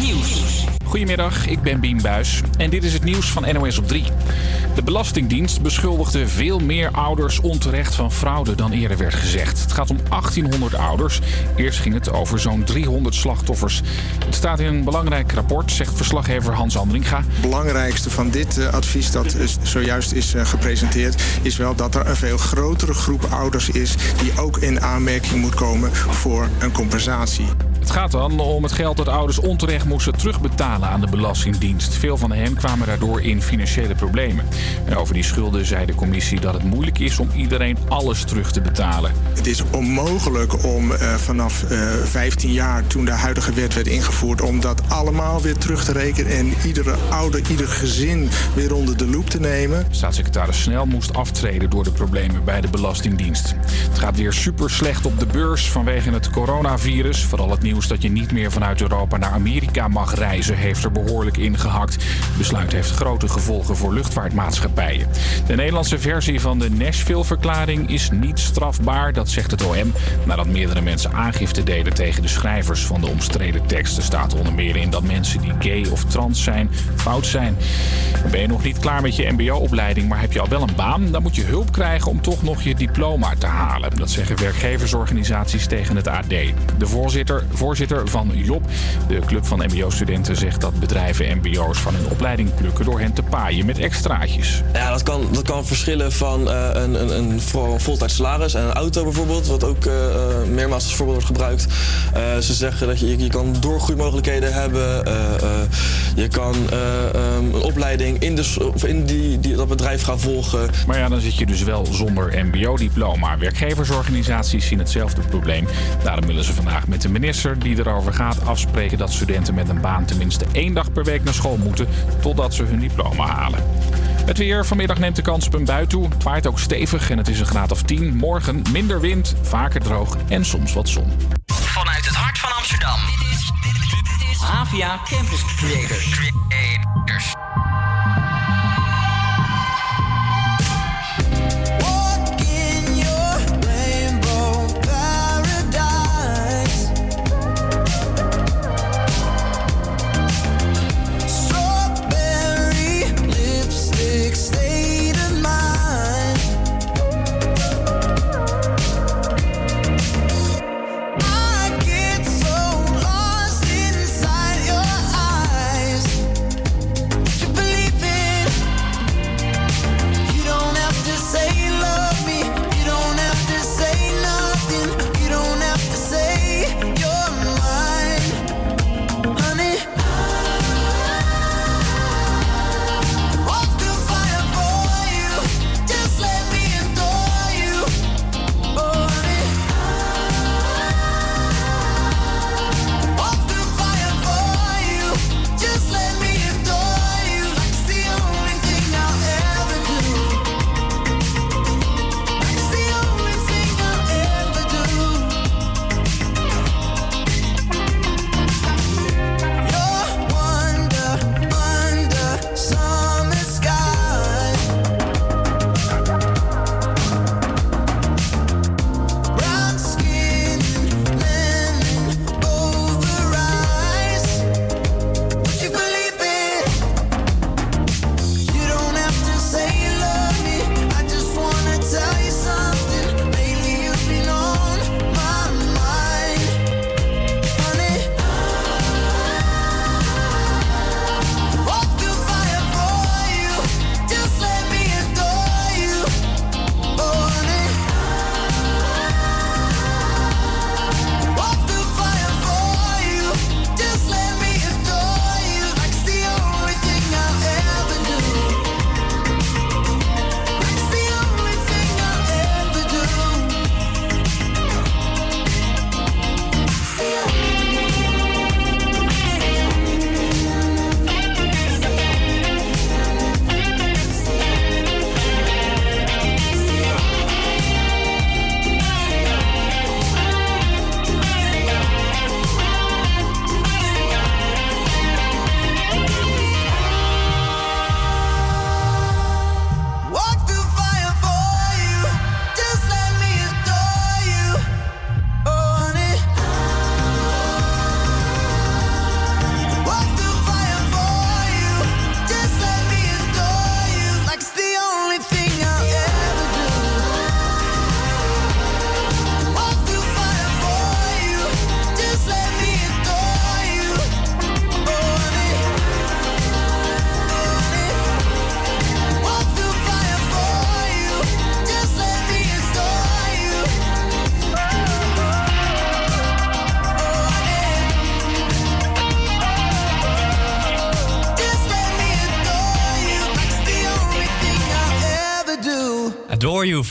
Nieuws. Goedemiddag, ik ben Bien Buis en dit is het nieuws van NOS op 3. De Belastingdienst beschuldigde veel meer ouders onterecht van fraude dan eerder werd gezegd. Het gaat om 1800 ouders. Eerst ging het over zo'n 300 slachtoffers. Het staat in een belangrijk rapport, zegt verslaggever Hans Andringa. Het belangrijkste van dit uh, advies dat zojuist is uh, gepresenteerd... is wel dat er een veel grotere groep ouders is... die ook in aanmerking moet komen voor een compensatie. Het gaat dan om het geld dat ouders onterecht moesten terugbetalen aan de Belastingdienst. Veel van hen kwamen daardoor in financiële problemen. En over die schulden zei de commissie dat het moeilijk is om iedereen alles terug te betalen. Het is onmogelijk om uh, vanaf uh, 15 jaar, toen de huidige wet werd ingevoerd, om dat allemaal weer terug te rekenen en iedere ouder, ieder gezin weer onder de loep te nemen. Staatssecretaris Snel moest aftreden door de problemen bij de Belastingdienst. Het gaat weer super slecht op de beurs vanwege het coronavirus. Vooral het nieuws dat je niet meer vanuit Europa naar Amerika mag reizen, heeft er behoorlijk ingehakt. Het besluit heeft grote gevolgen voor luchtvaartmaatschappijen. De Nederlandse versie van de Nashville-verklaring is niet strafbaar, dat zegt het OM. Nadat meerdere mensen aangifte deden tegen de schrijvers van de omstreden teksten, staat onder meer in dat mensen die gay of trans zijn, fout zijn. Ben je nog niet klaar met je MBO-opleiding, maar heb je al wel een baan, dan moet je hulp krijgen om toch nog je diploma te halen. Dat zeggen werkgeversorganisaties tegen het AD. De voorzitter, voorzitter van JOB, de club van MBO-studenten, zegt dat bedrijven MBO's van hun opleiding plukken door hen te paaien met extraatjes. Ja, dat kan, dat kan verschillen van uh, een, een, een, een voltijds salaris en een auto bijvoorbeeld, wat ook uh, meermaals als voorbeeld wordt gebruikt. Uh, ze zeggen dat je, je kan doorgroeimogelijkheden hebben, je kan um, een opleiding in, de, of in die, die, dat bedrijf gaan volgen. Maar ja, dan zit je dus wel zonder MBO-diploma. Werkgeversorganisaties zien hetzelfde probleem. Daarom willen ze vandaag met de minister die erover gaat afspreken dat studenten met een baan tenminste één dag per week naar school moeten totdat ze hun diploma halen. Het weer. Vanmiddag neemt de kans op een bui toe. Het waait ook stevig en het is een graad of 10. Morgen minder wind, vaker droog en soms wat zon. Vanuit het hart van Amsterdam. Dit Campus. Creators.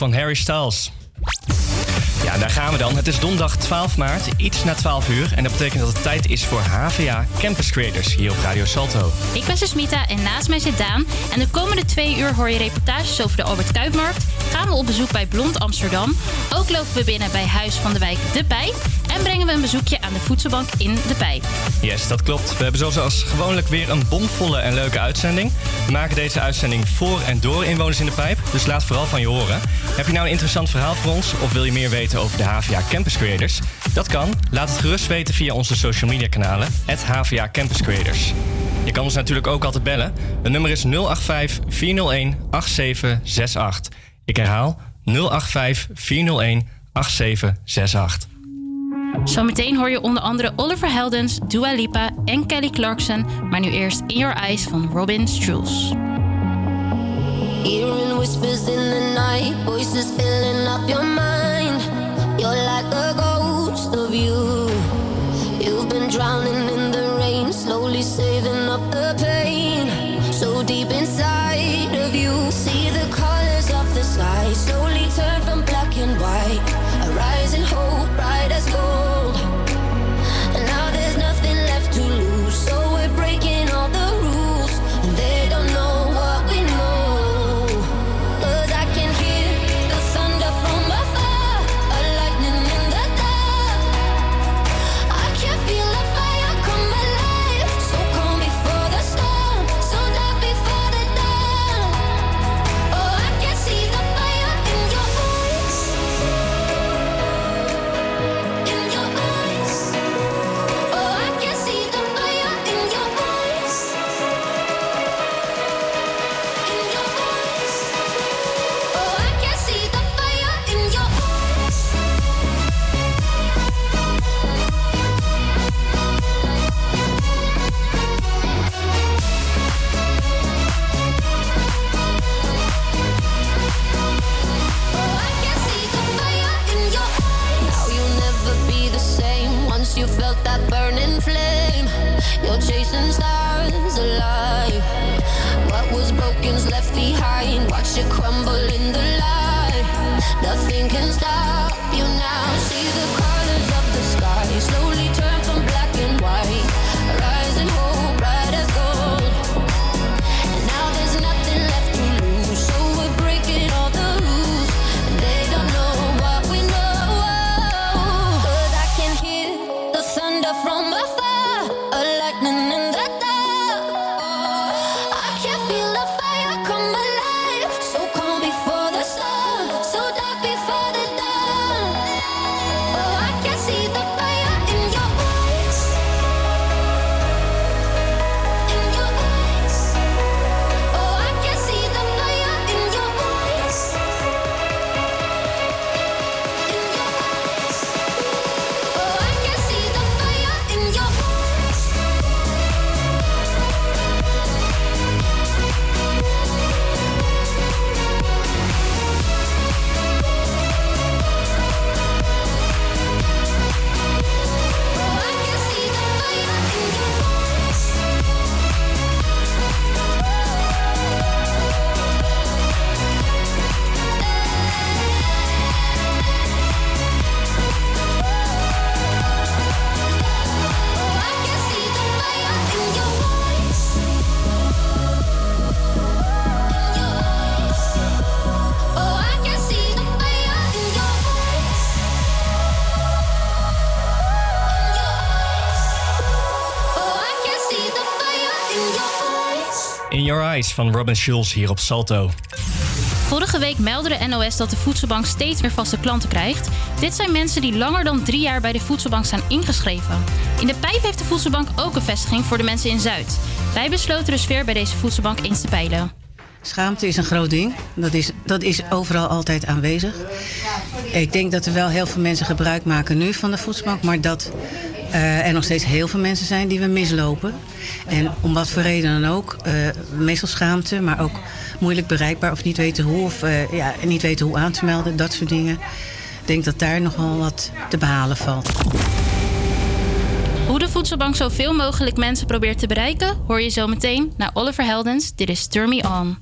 Van Harry Styles. Ja, daar gaan we dan. Het is donderdag 12 maart, iets na 12 uur. En dat betekent dat het tijd is voor HVA Campus Creators hier op Radio Salto. Ik ben Susmita en naast mij zit Daan. En de komende twee uur hoor je reportages over de Albert Kuipmarkt. Gaan we op bezoek bij Blond Amsterdam. Ook lopen we binnen bij Huis van de Wijk De Pijp. En brengen we een bezoekje aan de voedselbank in De Pijp. Yes, dat klopt. We hebben zoals gewoonlijk weer een bomvolle en leuke uitzending. We maken deze uitzending voor en door inwoners in De Pijp. Dus laat vooral van je horen. Heb je nou een interessant verhaal voor ons? Of wil je meer weten over de HVA Campus Creators? Dat kan. Laat het gerust weten via onze social media kanalen. HVA Campus Creators. Je kan ons natuurlijk ook altijd bellen. Het nummer is 085 401 8768. Ik herhaal 085 401 8768. Zometeen hoor je onder andere Oliver Heldens, Dua Lipa en Kelly Clarkson. Maar nu eerst In Your Eyes van Robin Strules. Hearing whispers in the night, voices filling up your mind. You're like a ghost of you. You've been drowning Eyes van Robin Schulz hier op Salto. Vorige week meldde de NOS dat de voedselbank steeds meer vaste klanten krijgt. Dit zijn mensen die langer dan drie jaar bij de voedselbank zijn ingeschreven. In de pijp heeft de voedselbank ook een vestiging voor de mensen in Zuid. Wij besloten de sfeer bij deze voedselbank eens te peilen. Schaamte is een groot ding. Dat is, dat is overal altijd aanwezig. Ik denk dat er wel heel veel mensen gebruik maken nu van de voedselbank, maar dat eh, er nog steeds heel veel mensen zijn die we mislopen. En om wat voor reden dan ook, eh, meestal schaamte, maar ook moeilijk bereikbaar of niet weten hoe, of eh, ja, niet weten hoe aan te melden, dat soort dingen. Ik denk dat daar nog wel wat te behalen valt. Hoe de voedselbank zoveel mogelijk mensen probeert te bereiken, hoor je zo meteen naar Oliver Heldens. Dit is Turn Me On.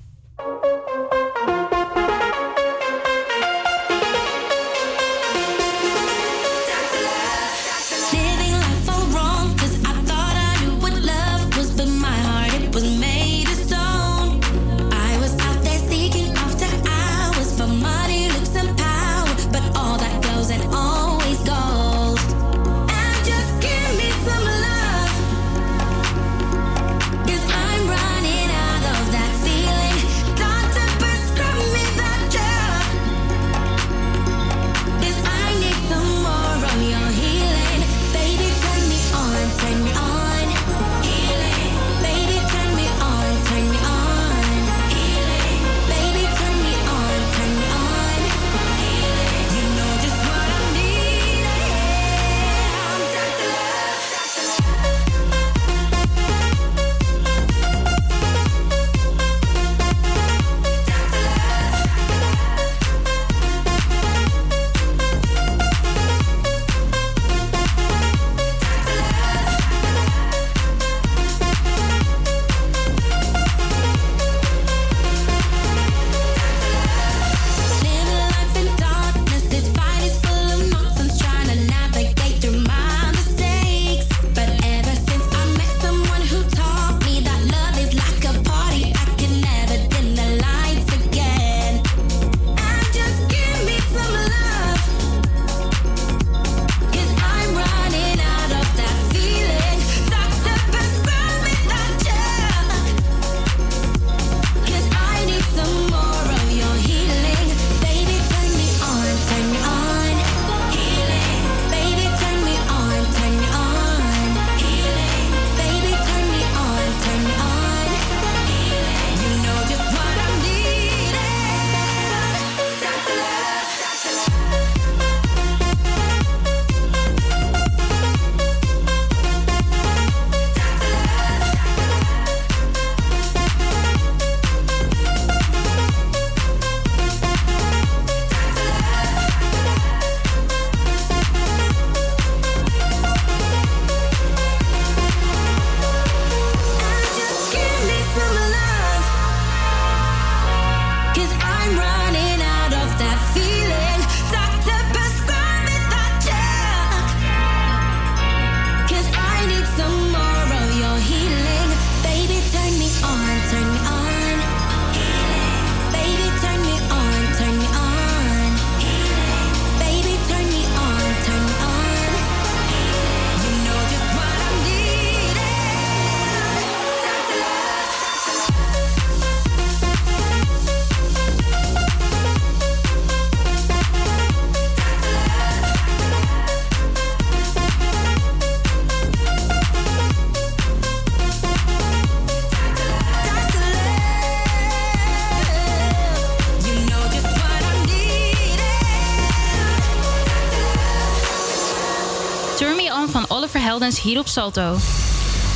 Hier op Salto.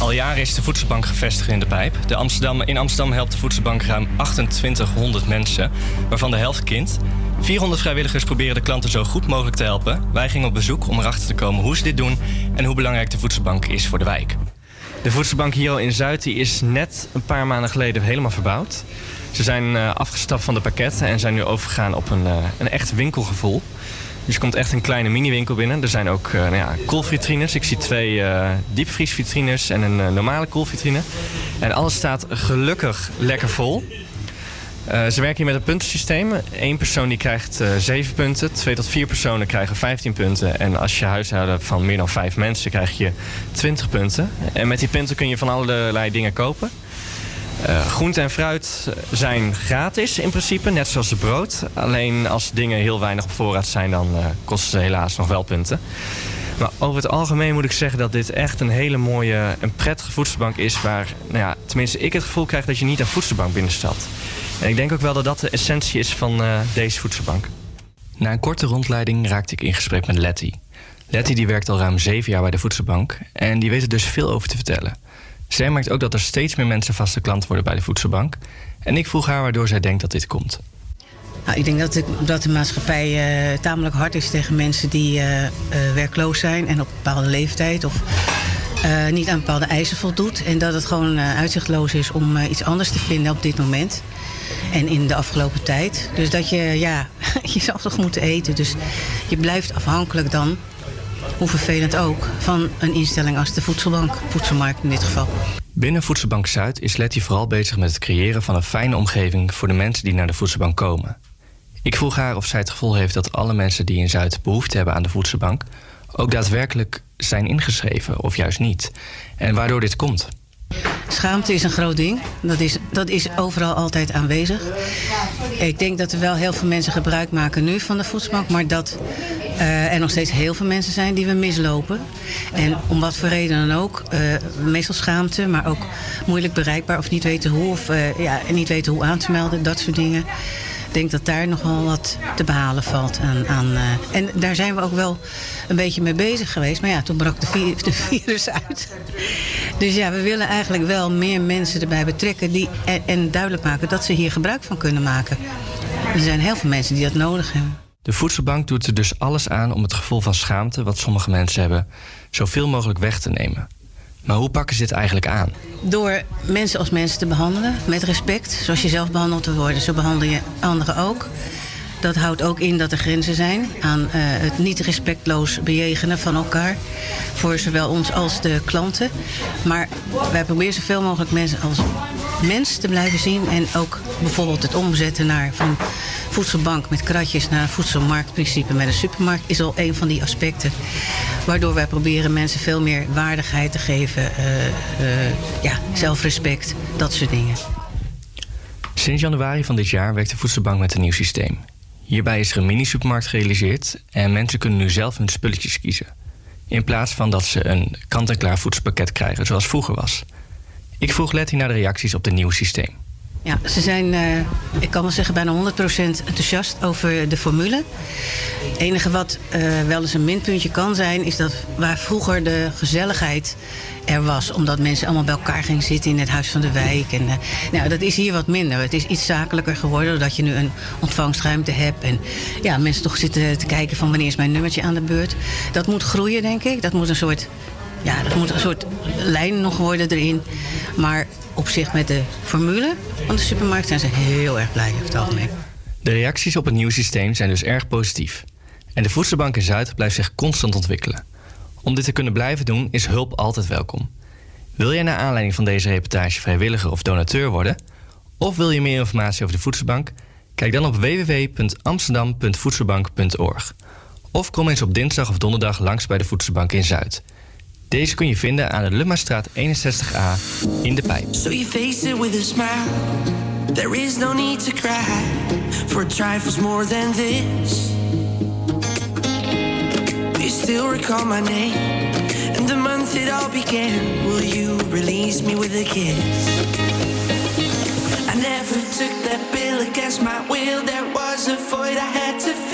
Al jaren is de voedselbank gevestigd in de pijp. De Amsterdam, in Amsterdam helpt de voedselbank ruim 2800 mensen, waarvan de helft kind. 400 vrijwilligers proberen de klanten zo goed mogelijk te helpen. Wij gingen op bezoek om erachter te komen hoe ze dit doen en hoe belangrijk de voedselbank is voor de wijk. De voedselbank hier al in Zuid die is net een paar maanden geleden helemaal verbouwd. Ze zijn uh, afgestapt van de pakketten en zijn nu overgegaan op een, uh, een echt winkelgevoel. Dus je komt echt een kleine mini-winkel binnen. Er zijn ook uh, nou ja, koelvitrines. Ik zie twee diepvriesvitrines en een normale koelvitrine. En alles staat gelukkig lekker vol. Uh, ze werken hier met een puntensysteem. Eén persoon die krijgt uh, 7 punten. Twee tot vier personen krijgen 15 punten. En als je huishouden van meer dan vijf mensen, krijg je 20 punten. En met die punten kun je van allerlei dingen kopen. Groente en fruit zijn gratis in principe, net zoals de brood. Alleen als dingen heel weinig op voorraad zijn, dan uh, kosten ze helaas nog wel punten. Maar over het algemeen moet ik zeggen dat dit echt een hele mooie en prettige voedselbank is. Waar, nou ja, tenminste, ik het gevoel krijg dat je niet een voedselbank binnenstapt. En ik denk ook wel dat dat de essentie is van uh, deze voedselbank. Na een korte rondleiding raakte ik in gesprek met Letty. Letty die werkt al ruim zeven jaar bij de voedselbank en die weet er dus veel over te vertellen. Zij merkt ook dat er steeds meer mensen vaste klant worden bij de voedselbank. En ik vroeg haar waardoor zij denkt dat dit komt. Nou, ik denk dat de, dat de maatschappij uh, tamelijk hard is tegen mensen die uh, uh, werkloos zijn en op een bepaalde leeftijd of niet aan bepaalde eisen voldoet. En dat het gewoon uitzichtloos is om iets anders te vinden op dit moment. En in de afgelopen tijd. Dus dat je, ja, je zal toch moeten eten. Dus je blijft afhankelijk dan, hoe vervelend ook, van een instelling als de voedselbank, voedselmarkt in dit geval. Binnen Voedselbank Zuid is Letty vooral bezig met het creëren van een fijne omgeving voor de mensen die naar de voedselbank komen. Ik vroeg haar of zij het gevoel heeft dat alle mensen die in Zuid behoefte hebben aan de voedselbank ook daadwerkelijk zijn ingeschreven of juist niet. En waardoor dit komt. Schaamte is een groot ding. Dat is, dat is overal altijd aanwezig. Ik denk dat er wel heel veel mensen gebruik maken nu van de voedselbank, maar dat uh, er nog steeds heel veel mensen zijn die we mislopen. En om wat voor reden dan ook. Uh, meestal schaamte, maar ook moeilijk bereikbaar of niet weten hoe. Of uh, ja, niet weten hoe aan te melden, dat soort dingen. Denk dat daar nogal wat te behalen valt aan. aan uh, en daar zijn we ook wel een beetje mee bezig geweest. Maar ja, toen brak de virus uit. Dus ja, we willen eigenlijk wel meer mensen erbij betrekken die, en, en duidelijk maken dat ze hier gebruik van kunnen maken. Er zijn heel veel mensen die dat nodig hebben. De voedselbank doet er dus alles aan om het gevoel van schaamte wat sommige mensen hebben, zoveel mogelijk weg te nemen. Maar hoe pakken ze dit eigenlijk aan? Door mensen als mensen te behandelen, met respect. Zoals je zelf behandeld wil worden, zo behandel je anderen ook. Dat houdt ook in dat er grenzen zijn aan uh, het niet respectloos bejegenen van elkaar. Voor zowel ons als de klanten. Maar wij proberen zoveel mogelijk mensen als mens te blijven zien. En ook bijvoorbeeld het omzetten naar van voedselbank met kratjes naar voedselmarktprincipe met een supermarkt is al een van die aspecten. Waardoor wij proberen mensen veel meer waardigheid te geven, uh, uh, ja, zelfrespect, dat soort dingen. Sinds januari van dit jaar werkt de voedselbank met een nieuw systeem. Hierbij is er een mini-supermarkt gerealiseerd en mensen kunnen nu zelf hun spulletjes kiezen. In plaats van dat ze een kant-en-klaar voedselpakket krijgen zoals vroeger was. Ik vroeg Letty naar de reacties op het nieuwe systeem. Ja, ze zijn, uh, ik kan wel zeggen, bijna 100% enthousiast over de formule. Het enige wat uh, wel eens een minpuntje kan zijn, is dat waar vroeger de gezelligheid er was, omdat mensen allemaal bij elkaar gingen zitten in het huis van de wijk. En, uh, nou, dat is hier wat minder. Het is iets zakelijker geworden, doordat je nu een ontvangstruimte hebt. En ja, mensen toch zitten te kijken van wanneer is mijn nummertje aan de beurt. Dat moet groeien, denk ik. Dat moet een soort, ja, dat moet een soort lijn nog worden erin. Maar op zich met de formule van de supermarkt zijn ze heel erg blij over het algemeen. De reacties op het nieuwe systeem zijn dus erg positief. En de Voedselbank in Zuid blijft zich constant ontwikkelen. Om dit te kunnen blijven doen is hulp altijd welkom. Wil jij naar aanleiding van deze reportage vrijwilliger of donateur worden? Of wil je meer informatie over de Voedselbank? Kijk dan op www.amsterdam.voedselbank.org. Of kom eens op dinsdag of donderdag langs bij de Voedselbank in Zuid. Deze kun je vinden aan de Lummastraat 61A in de Pijp. So you face it with a smile. There is no need to cry for trifles more than this. You still recall my name and the month it all began. Will you release me with a kiss? I never took that bill against my will. There was a void I had to fill.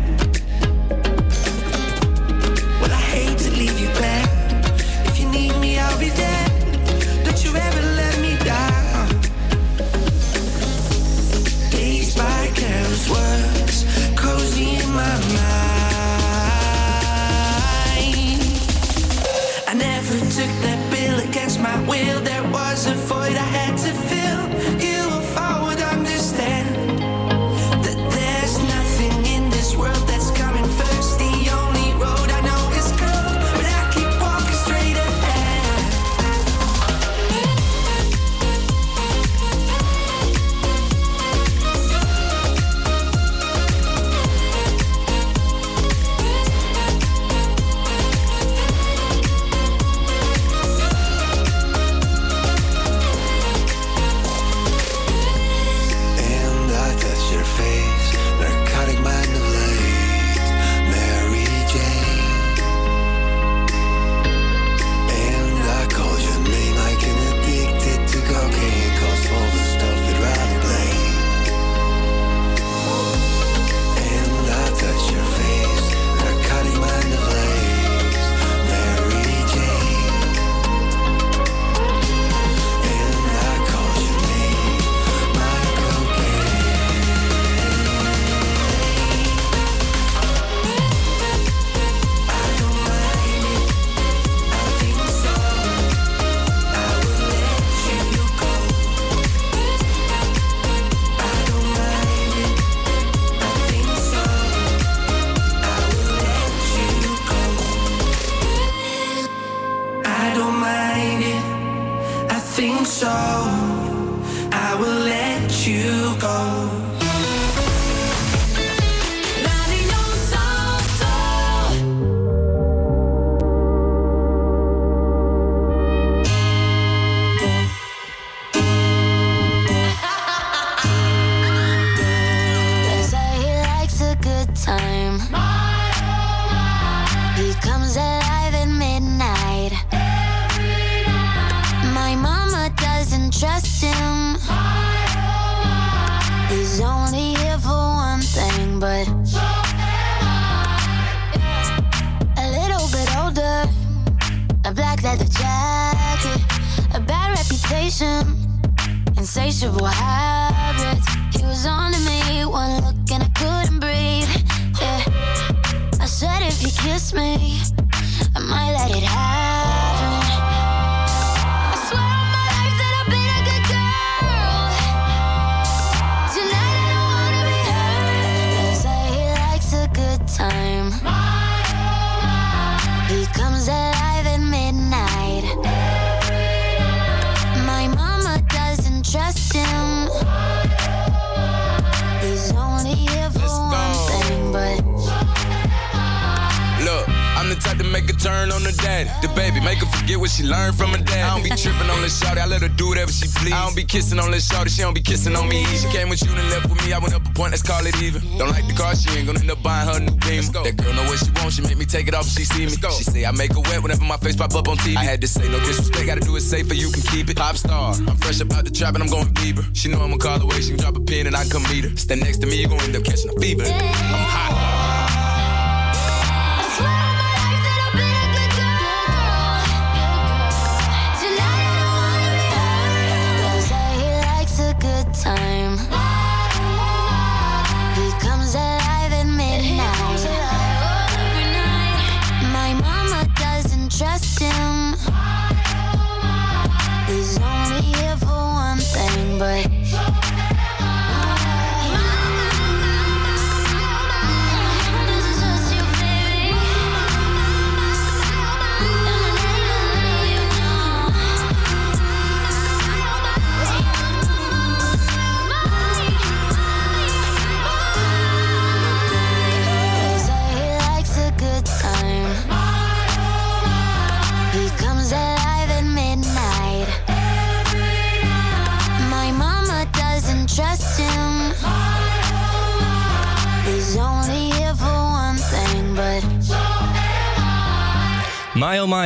The make her forget what she learned from her dad. I don't be tripping on this shawty, I let her do whatever she please. I don't be kissing on this shawty, she don't be kissing on me. She came with you and left with me, I went up a point, let's call it even. Don't like the car, she ain't gonna end up buying her new beam. That girl know what she wants, she make me take it off if she see me. She say I make her wet whenever my face pop up on TV. I had to say no disrespect, gotta do it safer, you can keep it. Pop star, I'm fresh about the trap and I'm going Bieber. She know I'ma call away, she can drop a pin and I come meet her. Stand next to me, you gon' end up catching a fever. I'm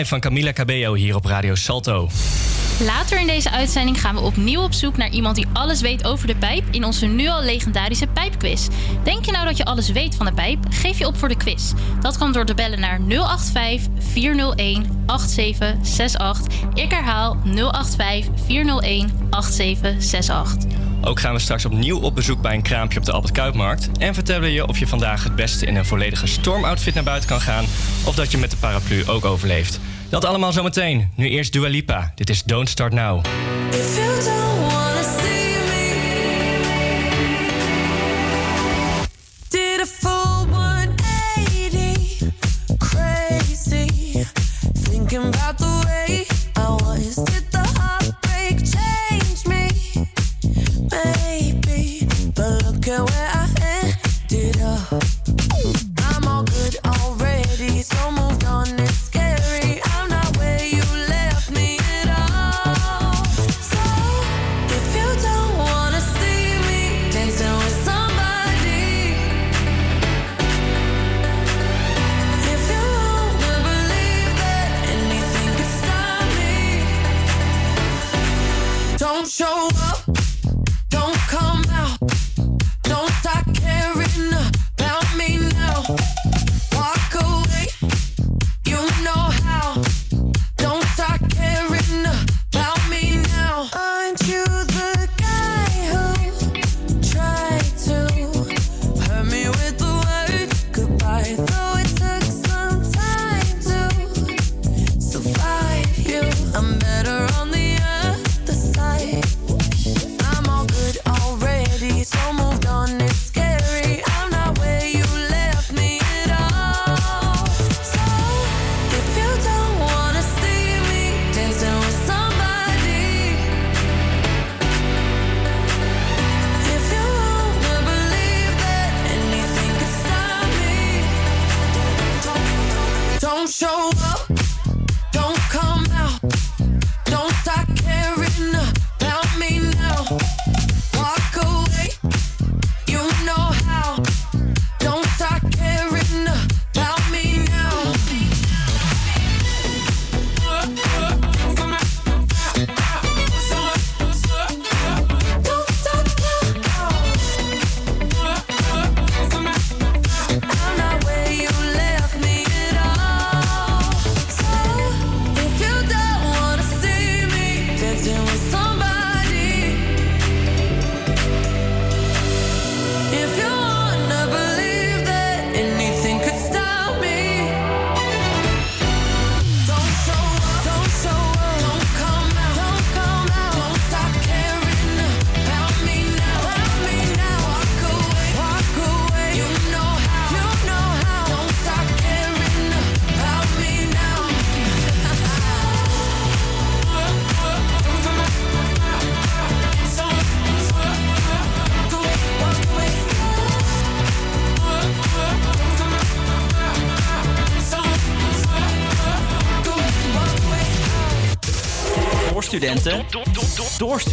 Van Camilla Cabello hier op Radio Salto. Later in deze uitzending gaan we opnieuw op zoek naar iemand die alles weet over de pijp in onze nu al legendarische pijpquiz. Denk je nou dat je alles weet van de pijp? Geef je op voor de quiz. Dat kan door te bellen naar 085 401 8768. Ik herhaal 085 401 8768. Ook gaan we straks opnieuw op bezoek bij een kraampje op de Albert Kuipmarkt en vertellen je of je vandaag het beste in een volledige stormoutfit naar buiten kan gaan of dat je met de paraplu ook overleeft. Dat allemaal zometeen. Nu eerst Dua Lipa. Dit is Don't Start Now.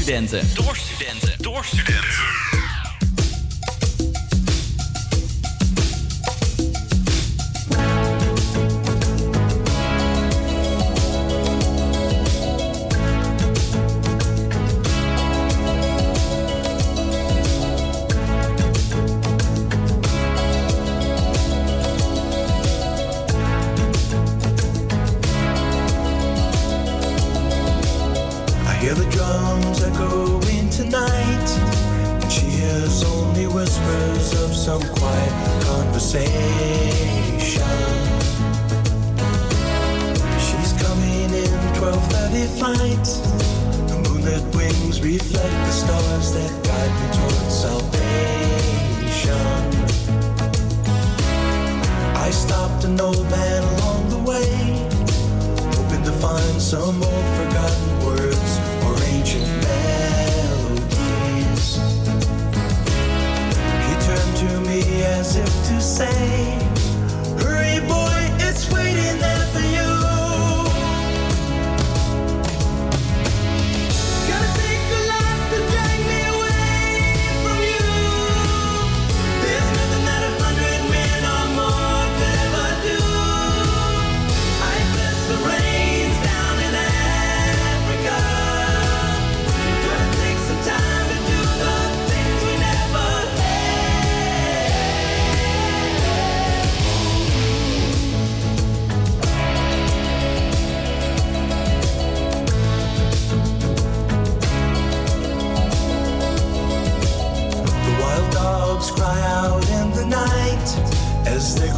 Studenten. Door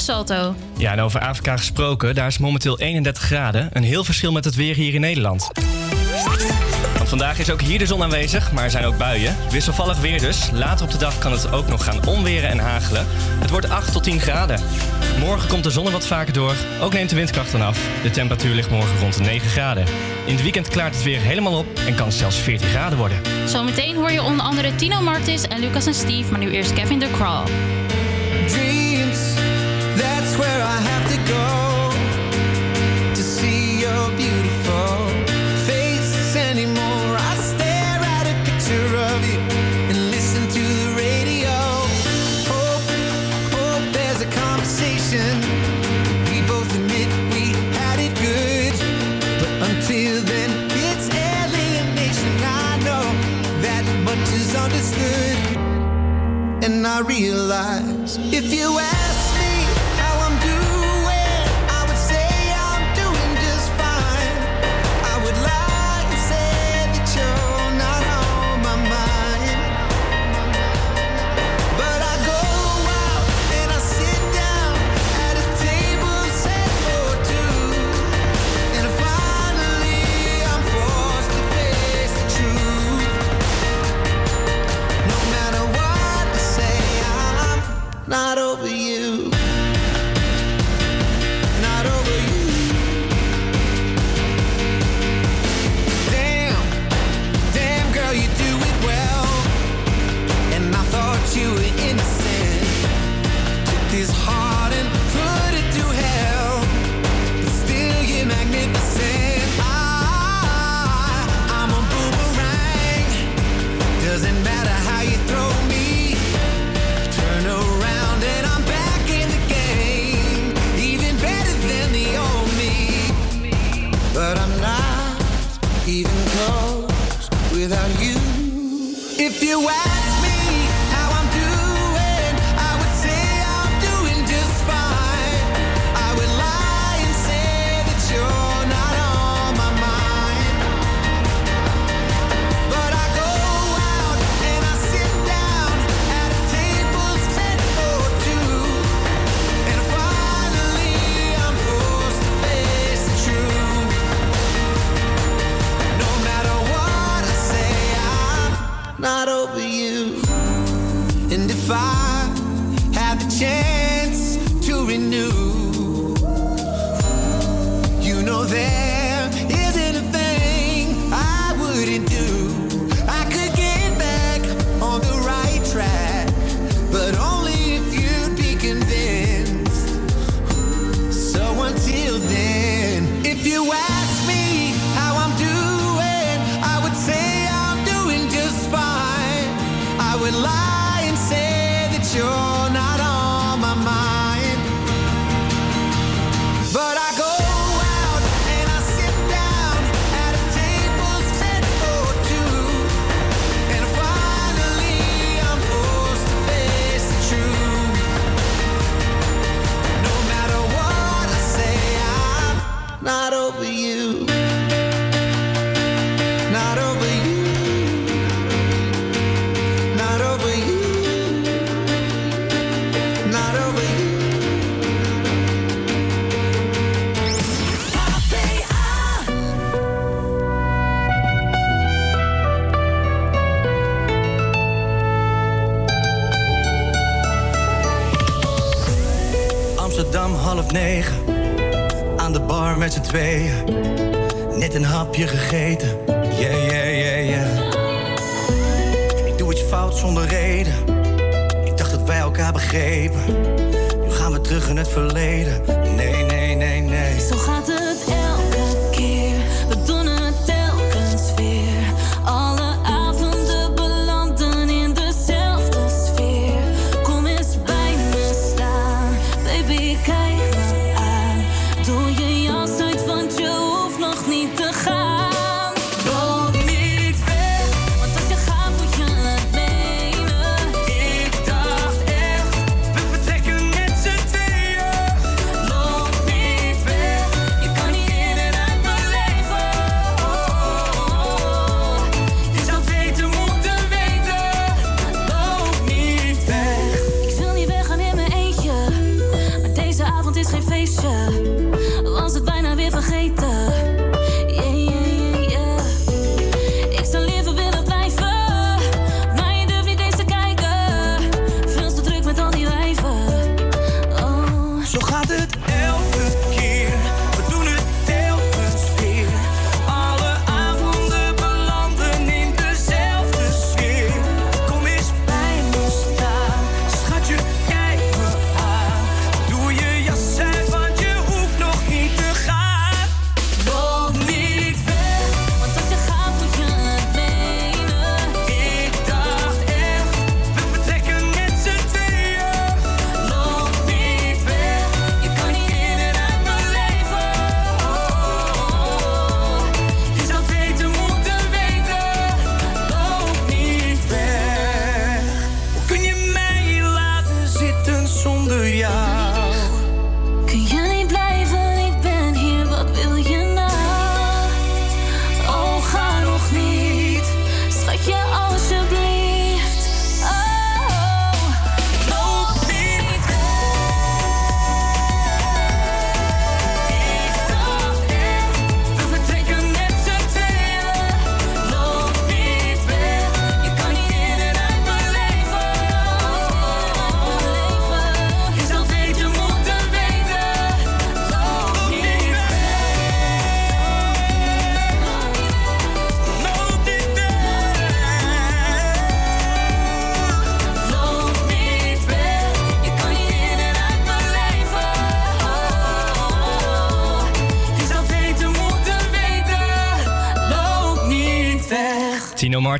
Salto. Ja, en over Afrika gesproken, daar is momenteel 31 graden. Een heel verschil met het weer hier in Nederland. Want vandaag is ook hier de zon aanwezig, maar er zijn ook buien. Wisselvallig weer dus. Later op de dag kan het ook nog gaan onweren en hagelen. Het wordt 8 tot 10 graden. Morgen komt de zon er wat vaker door. Ook neemt de windkracht dan af. De temperatuur ligt morgen rond de 9 graden. In het weekend klaart het weer helemaal op en kan het zelfs 14 graden worden. Zometeen hoor je onder andere Tino Martis en Lucas en Steve, maar nu eerst Kevin de Crawl. I realize if you ask not over you.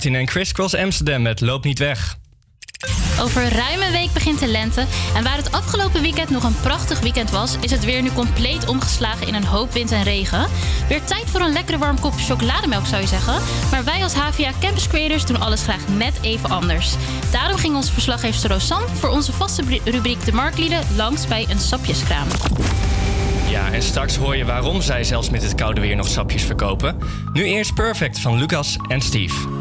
Martin en Crisscross Amsterdam met Loop niet weg. Over ruime week begint de lente. En waar het afgelopen weekend nog een prachtig weekend was, is het weer nu compleet omgeslagen in een hoop wind en regen. Weer tijd voor een lekkere warm kopje chocolademelk zou je zeggen. Maar wij als HVA Campus Creators doen alles graag net even anders. Daarom ging onze verslaggever Rosanne voor onze vaste rubriek De Marktlieden langs bij een sapjeskraam. Ja, en straks hoor je waarom zij zelfs met het koude weer nog sapjes verkopen. Nu eerst Perfect van Lucas en Steve.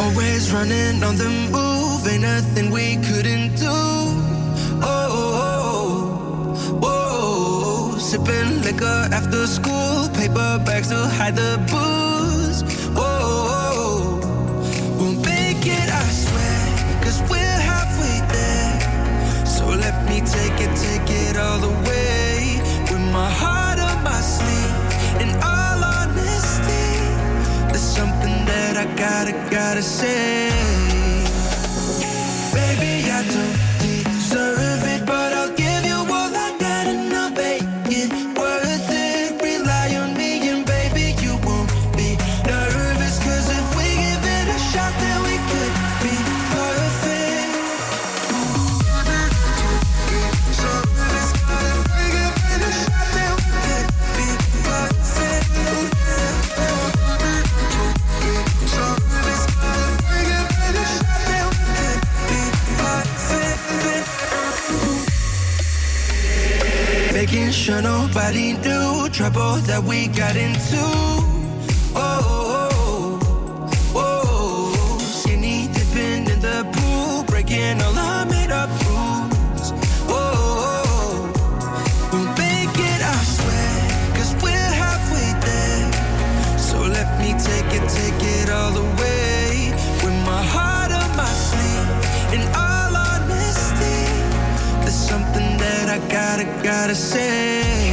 Always running on the move, ain't nothing we couldn't do. Oh, oh, oh, oh. sipping liquor after school, paper bags to hide the booze. gotta, gotta say, baby, I do nobody knew trouble that we got into. I gotta say.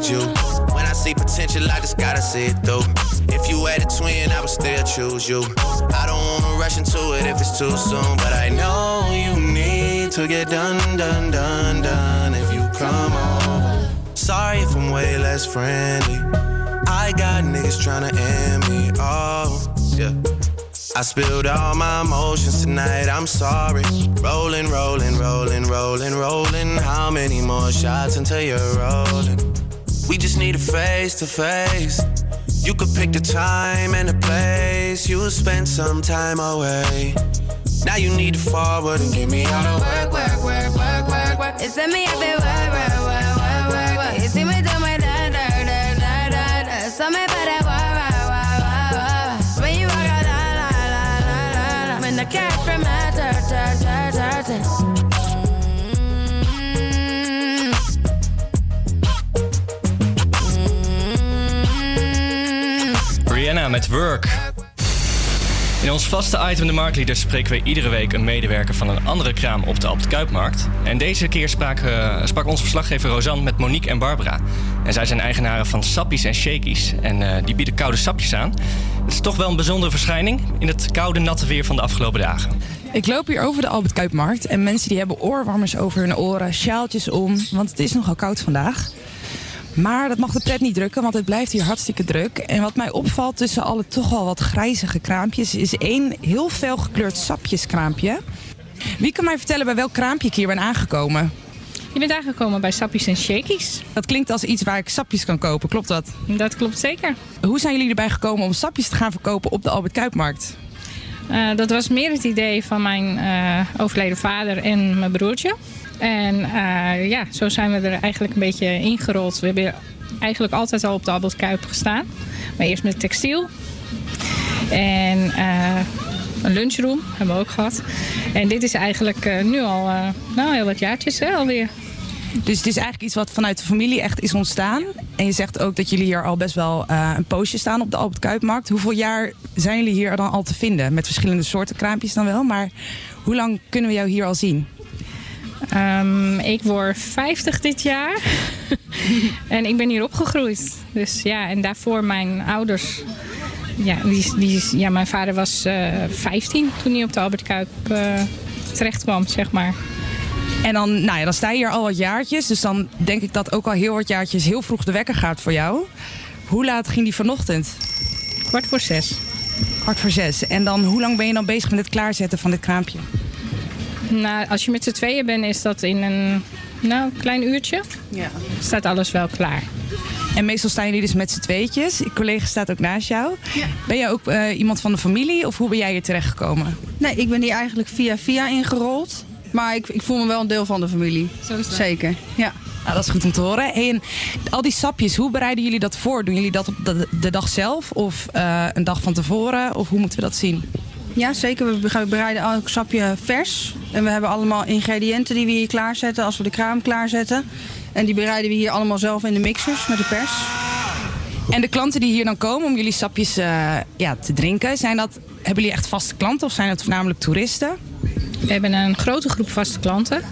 need you. When I see potential, I just gotta see it through. If you had a twin, I would still choose you. I don't wanna rush into it if it's too soon, but I know you need to get done, done, done, done if you come over. Sorry if I'm way less friendly. I got niggas tryna end me off. Yeah. I spilled all my emotions tonight, I'm sorry. Rolling, rolling, rolling, rolling, rolling. How many more shots until you're rolling? We just need a face to face. You could pick the time and the place. You'll spend some time away. Now you need to forward and give me all the work, work, work, work, work, work. It's a me, I feel work, work, work, work, work, work. You see me do my da, da, da, da, da, da. So me better work, work, work, work, work. When you walk out, la, la, la, la, la. When the cat from my met Work. In ons vaste item De Marktleader spreken we iedere week een medewerker van een andere kraam op de Albert Kuipmarkt. En deze keer sprak, eh, sprak onze verslaggever Rosanne met Monique en Barbara. En zij zijn eigenaren van Sappies en Shakies. En eh, die bieden koude sapjes aan. Het is toch wel een bijzondere verschijning in het koude natte weer van de afgelopen dagen. Ik loop hier over de Albert Kuipmarkt en mensen die hebben oorwarmers over hun oren, sjaaltjes om, want het is nogal koud vandaag. Maar dat mag de pret niet drukken, want het blijft hier hartstikke druk. En wat mij opvalt tussen alle toch wel wat grijzige kraampjes... is één heel fel gekleurd sapjeskraampje. Wie kan mij vertellen bij welk kraampje ik hier ben aangekomen? Je bent aangekomen bij Sappies en Shakies. Dat klinkt als iets waar ik sapjes kan kopen, klopt dat? Dat klopt zeker. Hoe zijn jullie erbij gekomen om sapjes te gaan verkopen op de Albert Kuipmarkt? Eh, dat was meer het idee van mijn eh, overleden vader en mijn broertje. En eh, ja, zo zijn we er eigenlijk een beetje ingerold. We hebben eigenlijk altijd al op de Albert Kuip gestaan. Maar eerst met textiel. En eh, een lunchroom hebben we ook gehad. En dit is eigenlijk eh, nu al nou, heel wat jaartjes alweer. Dus het is eigenlijk iets wat vanuit de familie echt is ontstaan. En je zegt ook dat jullie hier al best wel een poosje staan op de Albert Kuipmarkt. Hoeveel jaar zijn jullie hier dan al te vinden? Met verschillende soorten kraampjes dan wel. Maar hoe lang kunnen we jou hier al zien? Ehm, ik word 50 dit jaar. en ik ben hier opgegroeid. Dus ja, en daarvoor mijn ouders. Ja, die, die, ja mijn vader was eh 15 toen hij op de Albert Kuip eh, terecht kwam, zeg maar. En dan, nou ja, dan sta je hier al wat jaartjes. Dus dan denk ik dat ook al heel wat jaartjes heel vroeg de wekker gaat voor jou. Hoe laat ging die vanochtend? Kwart voor zes. Kwart voor zes. En dan, hoe lang ben je dan bezig met het klaarzetten van dit kraampje? Nou, als je met z'n tweeën bent, is dat in een nou, klein uurtje. Ja. Staat alles wel klaar. En meestal staan jullie dus met z'n tweetjes. Je collega staat ook naast jou. Ben jij ook eh, iemand van de familie of hoe ben jij hier terechtgekomen? Nee, ik ben hier eigenlijk via via ingerold. Maar ik, ik voel me wel een deel van de familie. Zeker, ja. Nou, dat is goed om te horen. Hey, en al die sapjes, hoe bereiden jullie dat voor? Doen jullie dat op de, de dag zelf of eh, een dag van tevoren? Of hoe moeten we dat zien? Ja, zeker. We be- bereiden elk sapje vers. En we hebben allemaal ingrediënten die we hier klaarzetten als we de kraam klaarzetten. En die bereiden we hier allemaal zelf in de mixers met de pers. En de klanten die hier dan komen om jullie sapjes eh, ja, te drinken, zijn dat, hebben jullie echt vaste klanten of zijn het voornamelijk toeristen? We hebben een grote groep vaste klanten.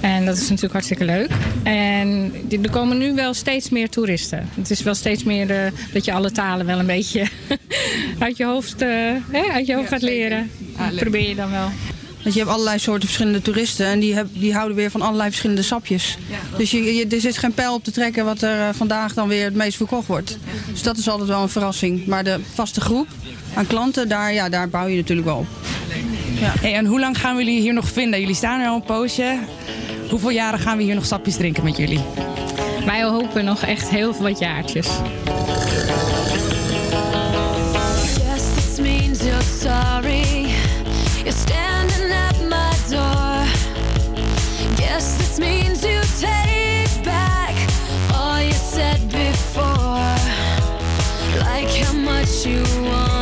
En dat is natuurlijk hartstikke leuk. En er komen nu wel steeds meer toeristen. Het is wel steeds meer eh, dat je alle talen wel een beetje uit je hoofd, eh, hè, uit je hoofd gaat leren. Ah, probeer je dan wel. Want je hebt allerlei soorten verschillende toeristen en die, heb, die houden weer van allerlei verschillende sapjes. Dus je, je- er zit geen pijl op te trekken wat er eh, vandaag dan weer het meest verkocht wordt. Dus dat is altijd wel een verrassing. Maar de vaste groep aan klanten, daar, ja, daar bouw je natuurlijk wel op. Hey, en hoe lang gaan we jullie hier nog vinden? Jullie staan er al een poosje. Hoeveel jaren gaan we hier nog sapjes drinken met jullie? Wij hopen nog echt heel veel wat jaartjes. Yes, this means you're sorry. You're standing at my door. Guess this means you take back all you said before. Like how much you wanted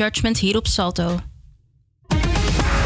Hier op Salto.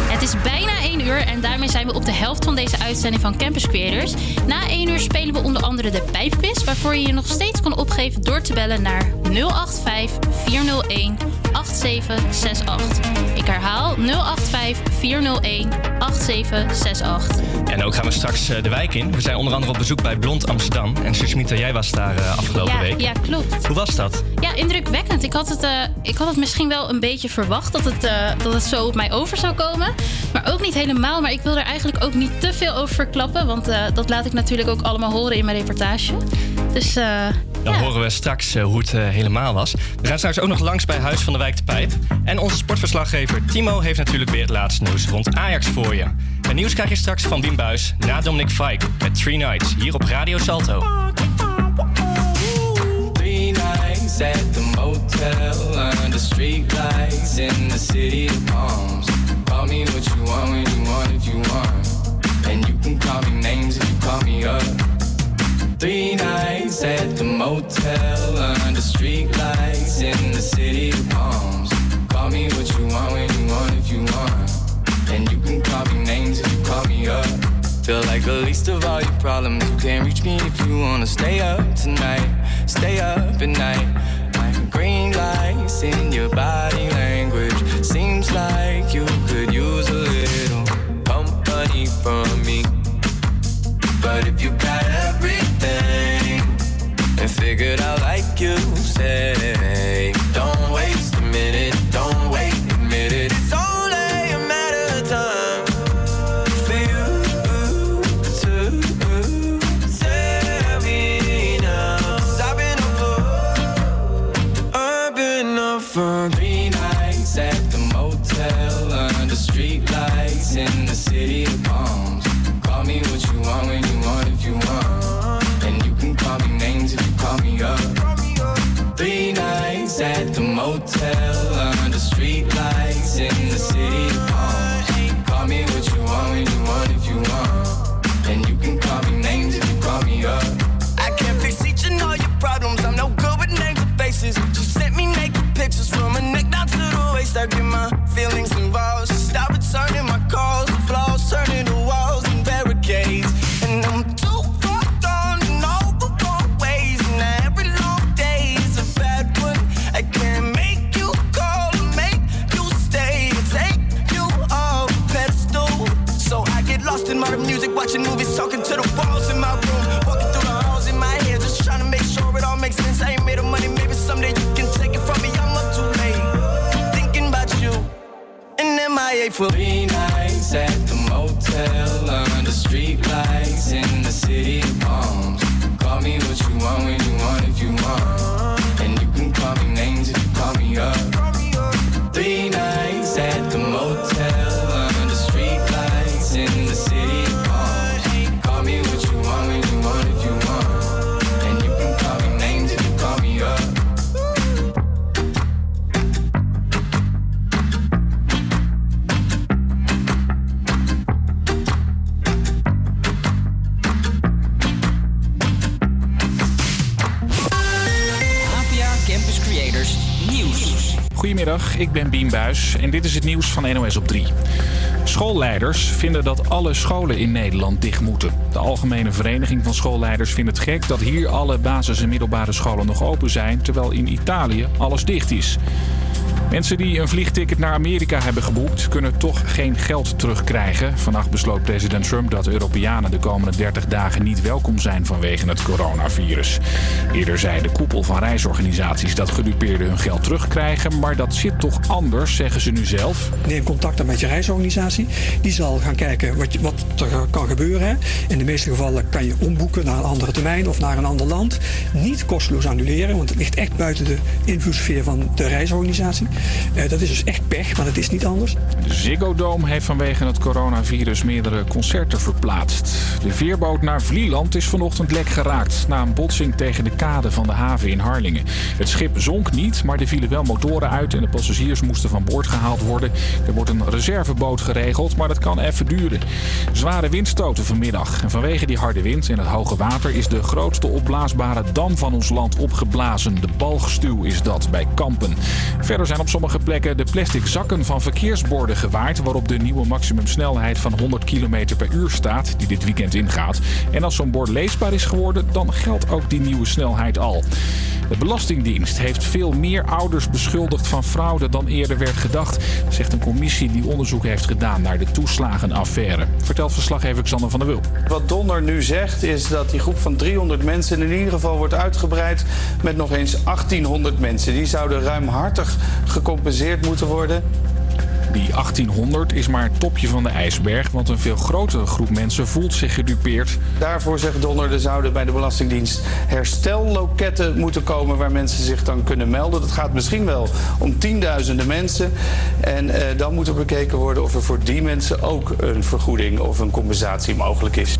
Het is bijna 1 uur en daarmee zijn we op de helft van deze uitzending van Campus Creators. Na 1 uur spelen we onder andere de pijpquiz, waarvoor je je nog steeds kan opgeven door te bellen naar 085 401 8768. Ik herhaal 085 401 8768. En ook gaan we straks eh, de wijk in. We zijn onder andere op bezoek bij Blond Amsterdam. En Susmita, jij was daar eh, afgelopen ja, week. Ja, klopt. Hoe was dat? indrukwekkend. Ik had, het, eh, ik had het misschien wel een beetje verwacht dat het, eh, dat het zo op mij over zou komen. Maar ook niet helemaal. Maar ik wil er eigenlijk ook niet te veel over verklappen. Want eh, dat laat ik natuurlijk ook allemaal horen in mijn reportage. Dus. Dan ja. horen we straks hoe het helemaal was. We gaan straks ook nog langs bij Huis van de Wijk de Pijp. En onze sportverslaggever Timo heeft natuurlijk weer het laatste nieuws rond Ajax voor je. Het nieuws krijg je straks van Wim Buis na Dominic Fike met Three Nights hier op Radio Salto. Nights at the motel under street lights in the city of palms. Call me what you want when you want if you want. And you can call me names if you call me up. Three nights at the motel under street lights in the city of palms. Call me what you want when you want if you want. And you can call me names if you call me up. Feel like the least of all your problems. You can't reach me if you wanna stay up tonight. Stay up at night. Like green lights in your body language. Seems like you could use a little company from me. But if you got everything and figured out like you say, to the ik ben Bien Buis en dit is het nieuws van NOS op 3. Schoolleiders vinden dat alle scholen in Nederland dicht moeten. De Algemene Vereniging van Schoolleiders vindt het gek dat hier alle basis- en middelbare scholen nog open zijn, terwijl in Italië alles dicht is. Mensen die een vliegticket naar Amerika hebben geboekt, kunnen toch geen geld terugkrijgen. Vannacht besloot president Trump dat Europeanen de komende 30 dagen niet welkom zijn vanwege het coronavirus. Eerder zei de koepel van reisorganisaties dat gedupeerden hun geld terugkrijgen, maar dat zit toch anders, zeggen ze nu zelf. Neem contact dan met je reisorganisatie. Die zal gaan kijken wat, wat er kan gebeuren. In de meeste gevallen kan je omboeken naar een andere termijn of naar een ander land. Niet kosteloos annuleren, want het ligt echt buiten de invloedssfeer van de reisorganisatie. Eh, dat is dus echt pech, maar dat is niet anders. De Ziggo Dome heeft vanwege het coronavirus meerdere concerten verplaatst. De veerboot naar Vlieland is vanochtend lek geraakt na een botsing tegen de kade van de haven in Harlingen. Het schip zonk niet, maar er vielen wel motoren uit en de passagiers moesten van boord gehaald worden. Er wordt een reserveboot geregeld, maar dat kan even duren. Zware windstoten vanmiddag. En vanwege die harde wind en het hoge water is de grootste opblaasbare dam van ons land opgeblazen. De Balgstuw is dat bij Kampen. Verder zijn op sommige plekken de plastic zakken van verkeersborden gewaard... waarop de nieuwe maximumsnelheid van 100 km per uur staat... die dit weekend ingaat. En als zo'n bord leesbaar is geworden, dan geldt ook die nieuwe snelheid al. De Belastingdienst heeft veel meer ouders beschuldigd van fraude dan eerder werd gedacht... zegt een commissie die onderzoek heeft gedaan naar de toeslagenaffaire. Vertelt verslaggever Xander van der Wulp. Wat Donner nu zegt is dat die groep van 300 mensen in ieder geval wordt uitgebreid met nog eens 1800 mensen. Die zouden ruimhartig gecompenseerd moeten worden. Die 1800 is maar het topje van de ijsberg, want een veel grotere groep mensen voelt zich gedupeerd. Daarvoor zegt Donner, er zouden bij de Belastingdienst herstelloketten moeten komen waar mensen zich dan kunnen melden. Dat gaat misschien wel om tienduizenden mensen. En eh, dan moet er bekeken worden of er voor die mensen ook een vergoeding of een compensatie mogelijk is.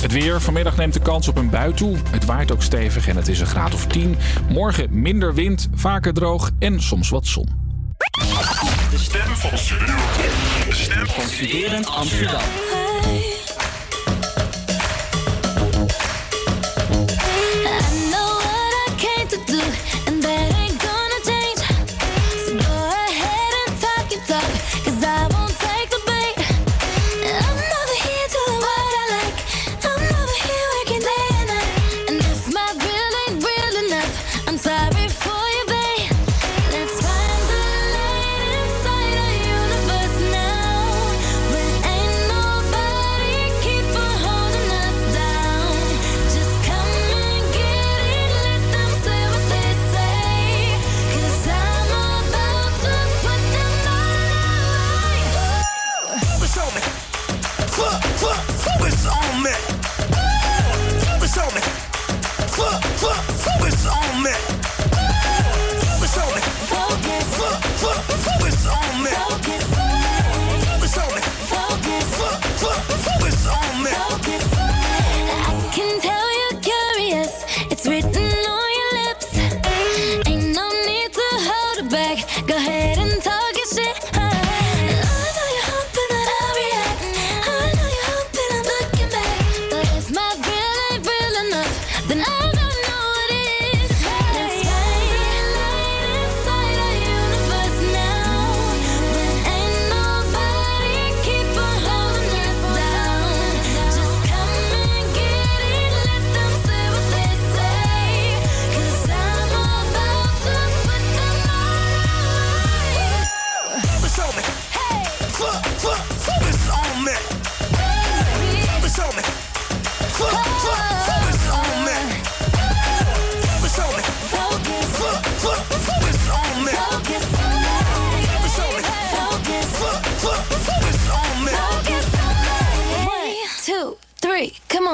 Het weer. Vanmiddag neemt de kans op een bui toe. Het waait ook stevig en het is een graad of 10. Morgen minder wind, vaker droog en soms wat zon. De stem van de stem van Amsterdam.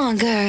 longer.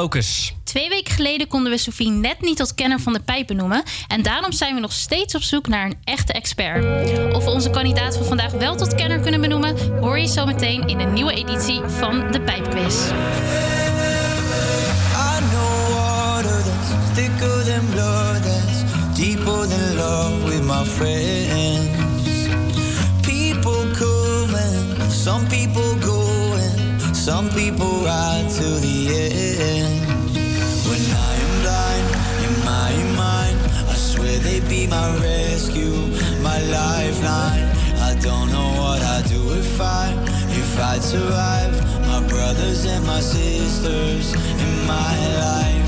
focus. Twee weken geleden konden we Sofie net niet tot kenner van de pijpen noemen. En daarom zijn we nog steeds op zoek naar een echte expert. Of we onze kandidaat van vandaag wel tot kenner kunnen benoemen, hoor je zo meteen in een nieuwe editie van de Pijpquiz. Some people go some people. survive. My brothers and my sisters in my life.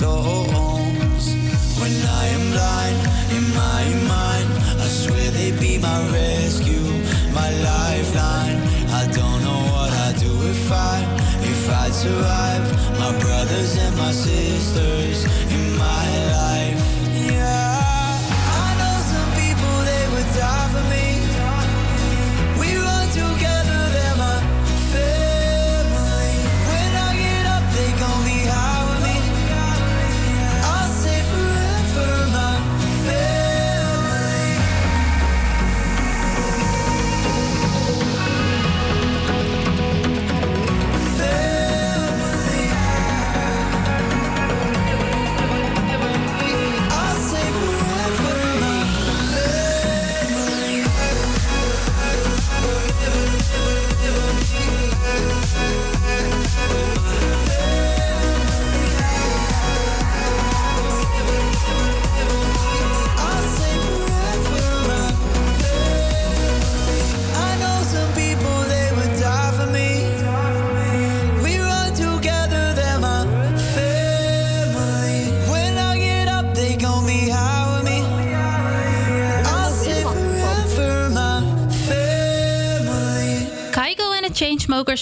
Songs. When I am blind in my mind, I swear they'd be my rescue, my lifeline. I don't know what I'd do if I, if I'd survive. My brothers and my sisters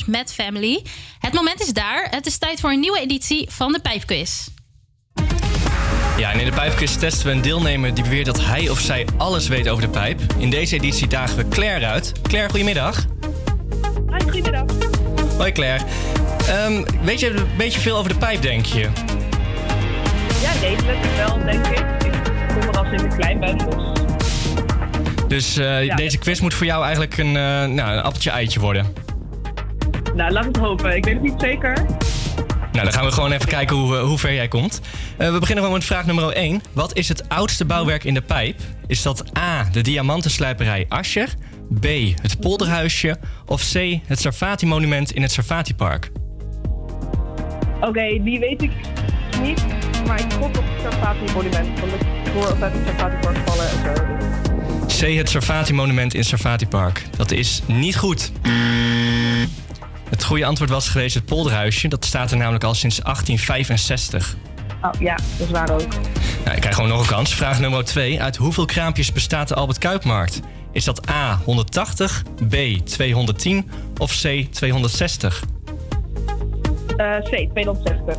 Met Family. Het moment is daar. Het is tijd voor een nieuwe editie van de Pijpquiz. Ja, en in de pijpquiz testen we een deelnemer die beweert dat hij of zij alles weet over de pijp. In deze editie dagen we Claire uit. Claire, goedemiddag. Hoi, goedemiddag. Hoi Claire. Ehm, weet je een beetje veel over de pijp, denk je? Ja, redelijk wel, denk ik. Ik kom er al sinds ik klein ben, dus... Dus eh, deze quiz moet voor jou eigenlijk een, eh, nou, een appeltje-eitje worden. Nou, laat het hopen. Ik weet het niet zeker. Nou, dan gaan we gewoon even kijken hoe, eh, hoe ver jij komt. Eh, we beginnen gewoon met vraag nummer 1. Wat is het oudste bouwwerk in de pijp? Is dat A, de diamantenslijperij Ascher? B, het polderhuisje? Of C, het Sarfati-monument in het Sarfati-park? Oké, die weet ik niet. Maar ik gok op het Sarfati-monument. Want ik hoor altijd het Sarfati-park vallen en zo. C, het Sarfati-monument in het Sarfati-park. Dat is niet goed. Het goede antwoord was geweest het polderhuisje. Dat staat er namelijk al sinds 1865. Oh, ja, dat is waar ook. Nou, ik krijg gewoon nog een kans. Vraag nummer 2. Uit hoeveel kraampjes bestaat de Albert Kuipmarkt? Is dat A 180, B 210 of C 260? Eh, C, 260.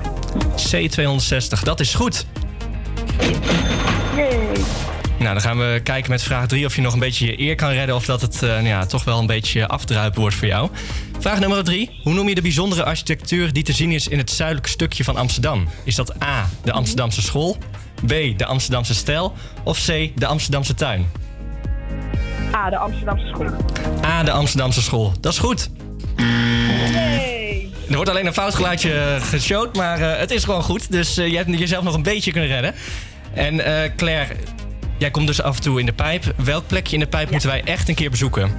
C 260, dat is goed. Yay. Nou, dan gaan we kijken met vraag 3 of je nog een beetje je eer kan redden... of dat het eh, nou ja, toch wel een beetje afdruipen wordt voor jou. Vraag nummer 3. Hoe noem je de bijzondere architectuur die te zien is in het zuidelijke stukje van Amsterdam? Is dat A, de Amsterdamse school, B, de Amsterdamse stijl of C, de Amsterdamse tuin? A, de Amsterdamse school. A, de Amsterdamse school. Dat is goed. Yay. Er wordt alleen een foutgeluidje eh, geshowd, maar eh, het is gewoon goed. Dus eh, je hebt jezelf nog een beetje kunnen redden. En Claire, jij komt dus af en toe in de pijp. Welk plekje in de pijp moeten wij echt een keer bezoeken?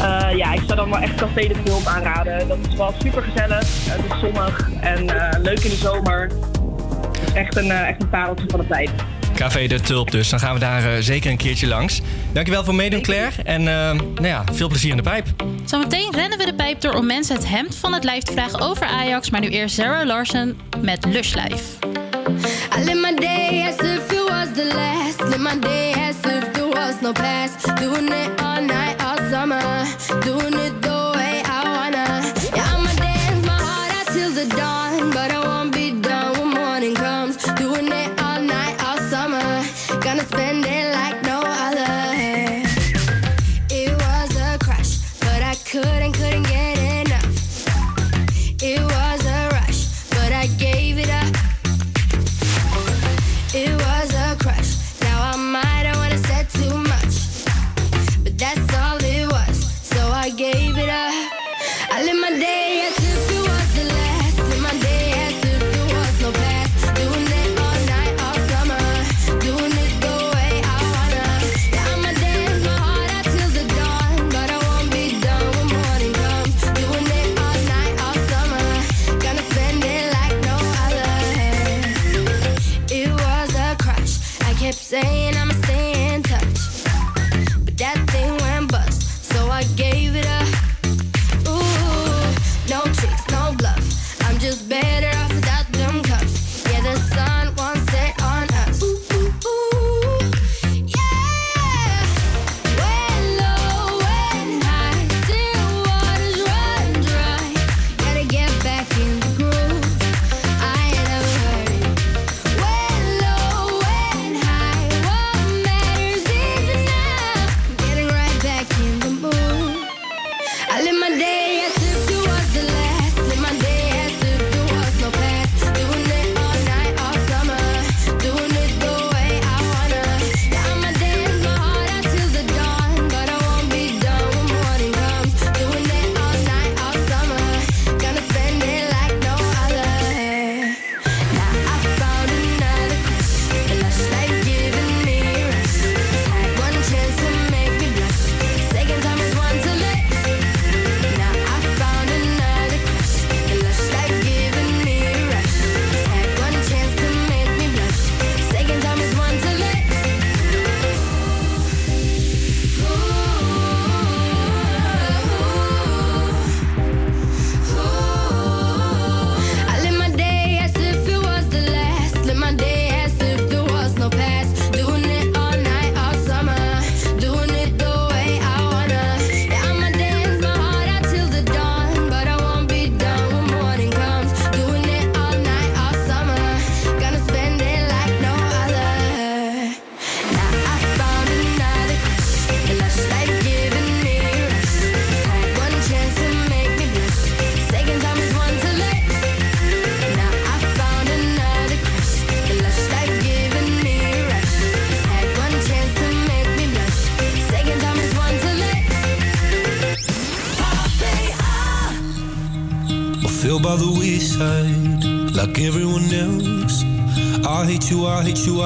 Eh, ja, ik zou dan wel echt Café de Film aanraden. Dat is wel super gezellig. Het is zonnig en eh, leuk in de zomer. Het is echt een, eh, echt een pareltje van de tijd. Café de Tulp dus. Dan gaan we daar eh, zeker een keertje langs. Dankjewel voor meedoen, Claire. En eh, nou ja, veel plezier in de pijp. Zometeen rennen we de pijp door om mensen het hemd van het lijf te vragen over Ajax. Maar nu eerst Sarah Larsen met Lush Life. I live my day as if it was the last. Live my day as if there was no past. Doing it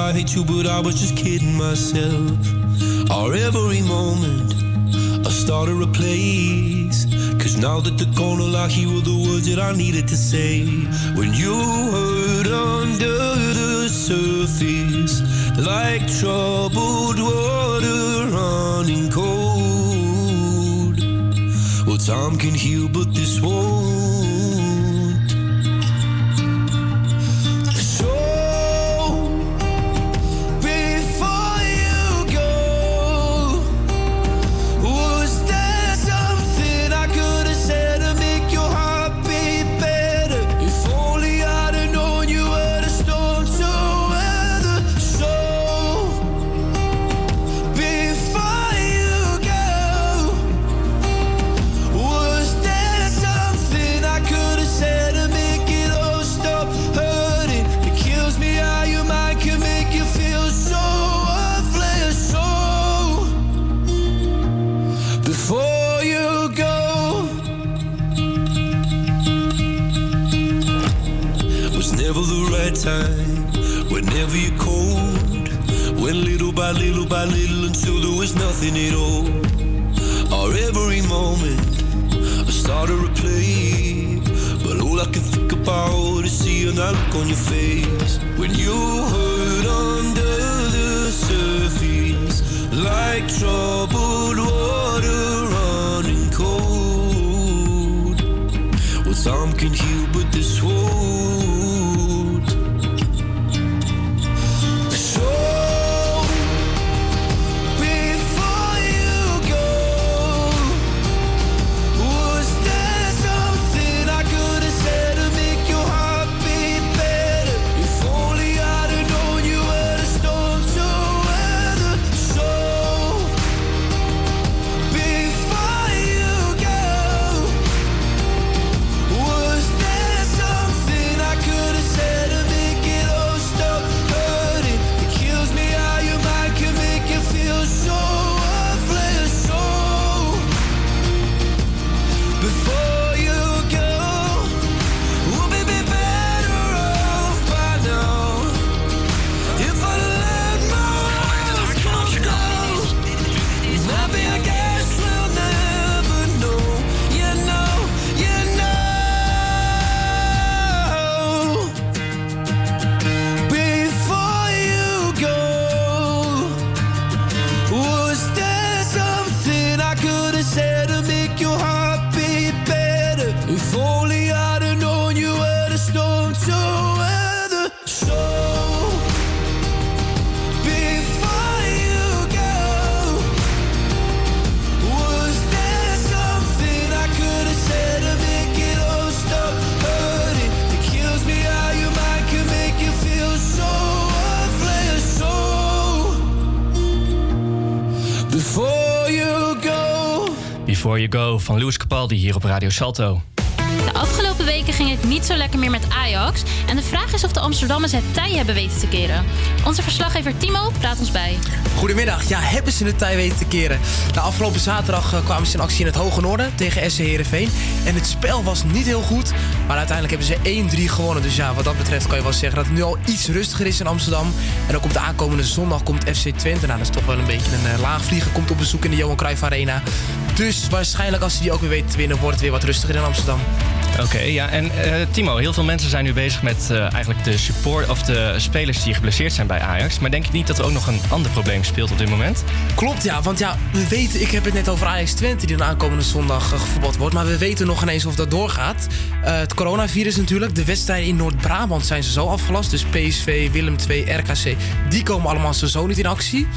I hate you, but I was just kidding myself. Our every moment, I started a place. Cause now that the corner lock, here were the words that I needed to say. When you heard under the surface, like trouble on your face. When you hurt van Louis Capaldi hier op Radio Salto. De afgelopen weken ging het niet zo lekker meer met Ajax. En de vraag is of de Amsterdammers het tij hebben weten te keren. Onze verslaggever Timo praat ons bij. Goedemiddag. Ja, hebben ze het tij weten te keren? De afgelopen zaterdag eh, kwamen ze in actie in het Hoge Noorden tegen SC Heerenveen. En het spel was niet heel goed, maar uiteindelijk hebben ze 1-3 gewonnen. Dus ja, wat dat betreft kan je wel zeggen dat het nu al iets rustiger is in Amsterdam. En ook op de aankomende zondag komt FC Twente. Nou, dat is toch wel een beetje een eh, laagvlieger. Komt op bezoek in de Johan Cruijff Arena. Dus waarschijnlijk als ze die ook weer weten te winnen, wordt het weer wat rustiger in Amsterdam. Oké, ja. En eh, Timo, heel veel mensen zijn nu bezig met eh, eigenlijk de support of de spelers die geblesseerd zijn bij Ajax. Maar denk je niet dat er ook nog een ander probleem speelt op dit moment? Klopt, ja. Want ja, we weten, ik heb het net over Ajax Twente die de aankomende zondag gevoetbald wordt. Maar we weten nog ineens of dat doorgaat. Het coronavirus natuurlijk. De wedstrijden in Noord-Brabant zijn ze zo afgelast. Dus PSV, Willem II, RKC, die komen allemaal zo niet in actie.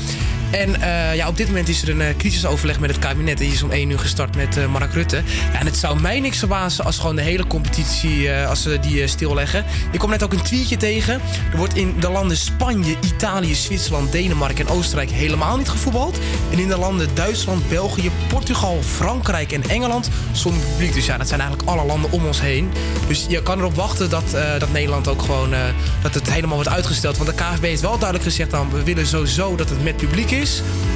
En eh, ja, op dit moment is er een eh, crisisoverleg met het kabinet. Die is om 1 uur gestart met eh, Mark Rutte. Ja, en het zou mij niks verbazen als gewoon de hele competitie als ze die stilleggen. Ik kom net ook een tweetje tegen. Er wordt in de landen Spanje, Italië, Zwitserland, Denemarken en Oostenrijk helemaal niet gevoetbald. En in de landen Duitsland, België, Portugal, Frankrijk en Engeland zonder publiek. Dus ja, dat zijn eigenlijk alle landen om ons heen. Dus je kan erop wachten dat, dat Nederland ook gewoon dat het helemaal wordt uitgesteld. Want de KVB heeft wel duidelijk gezegd dan we willen sowieso dat het met publiek is.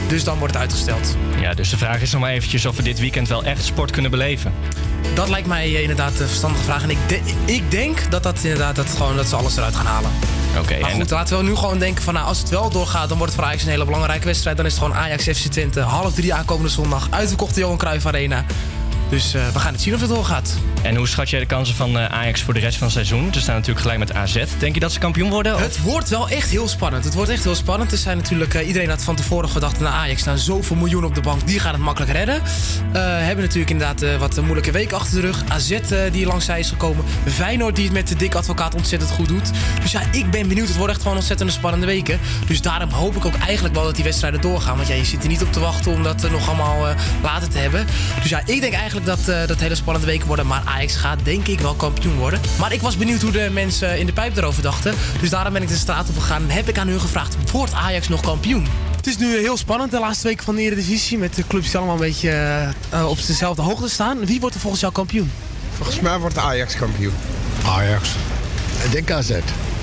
Dus dan wordt het uitgesteld. Ja, dus de vraag is nog maar eventjes of we dit weekend wel echt sport kunnen beleven. Dat lijkt mij eh, inderdaad een verstandige vraag. En ik, de- ik denk dat, dat, inderdaad, dat, gewoon, dat ze alles eruit gaan halen. Oké, maar en- goed, laten we nu gewoon denken van nou, als het wel doorgaat, dan wordt het voor Ajax een hele belangrijke wedstrijd. Dan is het gewoon Ajax FC Twente, half drie aankomende zondag, uitverkochte Johan Cruijff Arena. Dus eh, we gaan het zien of het doorgaat. En hoe schat jij de kansen van eh, Ajax voor de rest van het seizoen? Ze staan natuurlijk gelijk met AZ. Denk je dat ze kampioen worden? Het wordt wel echt heel spannend. Het wordt echt heel spannend. Er zijn natuurlijk, eh, iedereen had van tevoren gedacht, naar Ajax staan zoveel miljoen op de bank, die gaan het makkelijk redden. Eh hebben natuurlijk inderdaad wat moeilijke week achter de rug. AZ die langs zij is gekomen. Feyenoord die het met de dik advocaat ontzettend goed doet. Dus ja, ik ben benieuwd. Het wordt echt gewoon ontzettend spannende weken. Dus daarom hoop ik ook eigenlijk wel dat die wedstrijden doorgaan. Want ja, je zit er niet op te wachten om dat nog allemaal later te hebben. Dus ja, ik denk eigenlijk dat dat hele spannende weken worden. Maar Ajax gaat denk ik wel kampioen worden. Maar ik was benieuwd hoe de mensen in de pijp erover dachten. Dus daarom ben ik de straat op gegaan en heb ik aan hun gevraagd: wordt Ajax nog kampioen? Het is nu heel spannend de laatste weken van de Eredivisie. Met de clubs die allemaal een beetje eh, eh, op dezelfde hoogte staan. Wie wordt er volgens jou kampioen? Volgens mij wordt Ajax kampioen. Ajax. Ik denk AZ.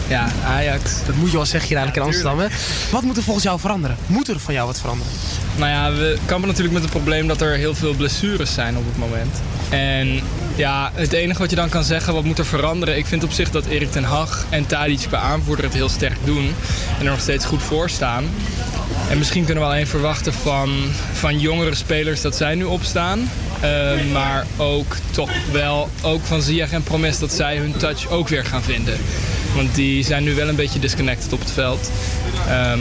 Ja, Ajax. Dat moet je wel zeggen hier eigenlijk in Amsterdam. Hè? Wat moet er volgens jou veranderen? Moet er van jou wat veranderen? Nou ja, we kampen natuurlijk met het probleem dat er heel veel blessures zijn op het moment. En ja, het enige wat je dan kan zeggen, wat moet er veranderen? Ik vind op zich dat Erik ten Hag en Tadic qua aanvoerder het heel sterk doen. En er nog steeds goed voor staan. En misschien kunnen we alleen verwachten van, van jongere spelers dat zij nu opstaan. Eh, maar ook toch wel ook van Ziyech en Promes dat zij hun touch ook weer gaan vinden. Want die zijn nu wel een beetje disconnected op het veld. Ehm,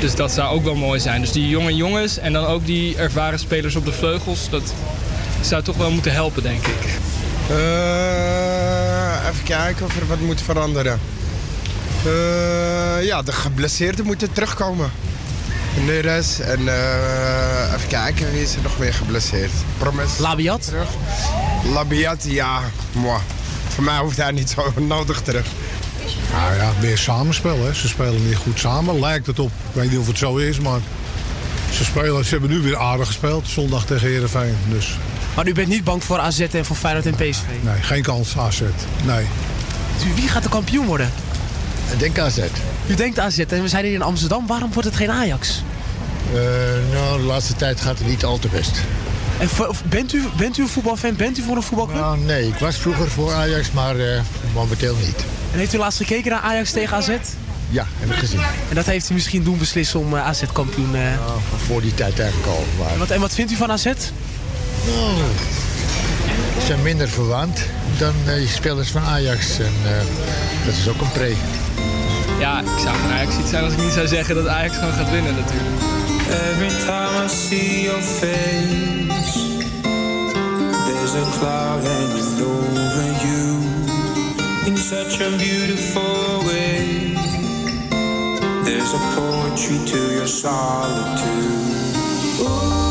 dus dat zou ook wel mooi zijn. Dus die jonge jongens en dan ook die ervaren spelers op de vleugels, dat zou toch wel moeten helpen, denk ik. Eh, even kijken of er wat moet veranderen. Eh, ja, de geblesseerden moeten terugkomen. Neres en eh, even kijken, wie is er nog meer geblesseerd? Promes. Labiat? Terug. Labiat, ja. Moi. Voor mij hoeft hij niet zo nodig terug. Nou ja, weer samenspel. Hè. Ze spelen niet goed samen, lijkt het op. Ik weet niet of het zo is, maar ze, spelen, ze hebben nu weer aardig gespeeld. Zondag tegen Heerenveen. Dus Maar u bent niet bang voor AZ en voor Feyenoord en PSV? nee, geen kans AZ. Nee. Wie gaat de kampioen worden? Ik denk AZ. U denkt AZ en we zijn hier in Amsterdam. Waarom wordt het geen Ajax? nou, de laatste tijd gaat het niet al te best. En bent, u, bent u een voetbalfan? Bent u voor een voetbalclub? Nou, nee, ik was vroeger voor Ajax, maar eh, momenteel niet. En heeft u laatst gekeken naar Ajax tegen AZ? Ja, heb ik gezien. En dat heeft u misschien doen beslissen om eh, AZ kampioen... eh voor die tijd eigenlijk al. Maar... En, wat, en wat vindt u van AZ? Ze zijn minder verwant dan eh, spelers van Ajax. En eh, dat is ook een pre. Ja, ik zou van Ajax iets zijn als ik niet zou zeggen dat Ajax gewoon gaat winnen natuurlijk. Every time I see your face, there's a cloud hanging over you in such a beautiful way. There's a poetry to your solitude. Ooh,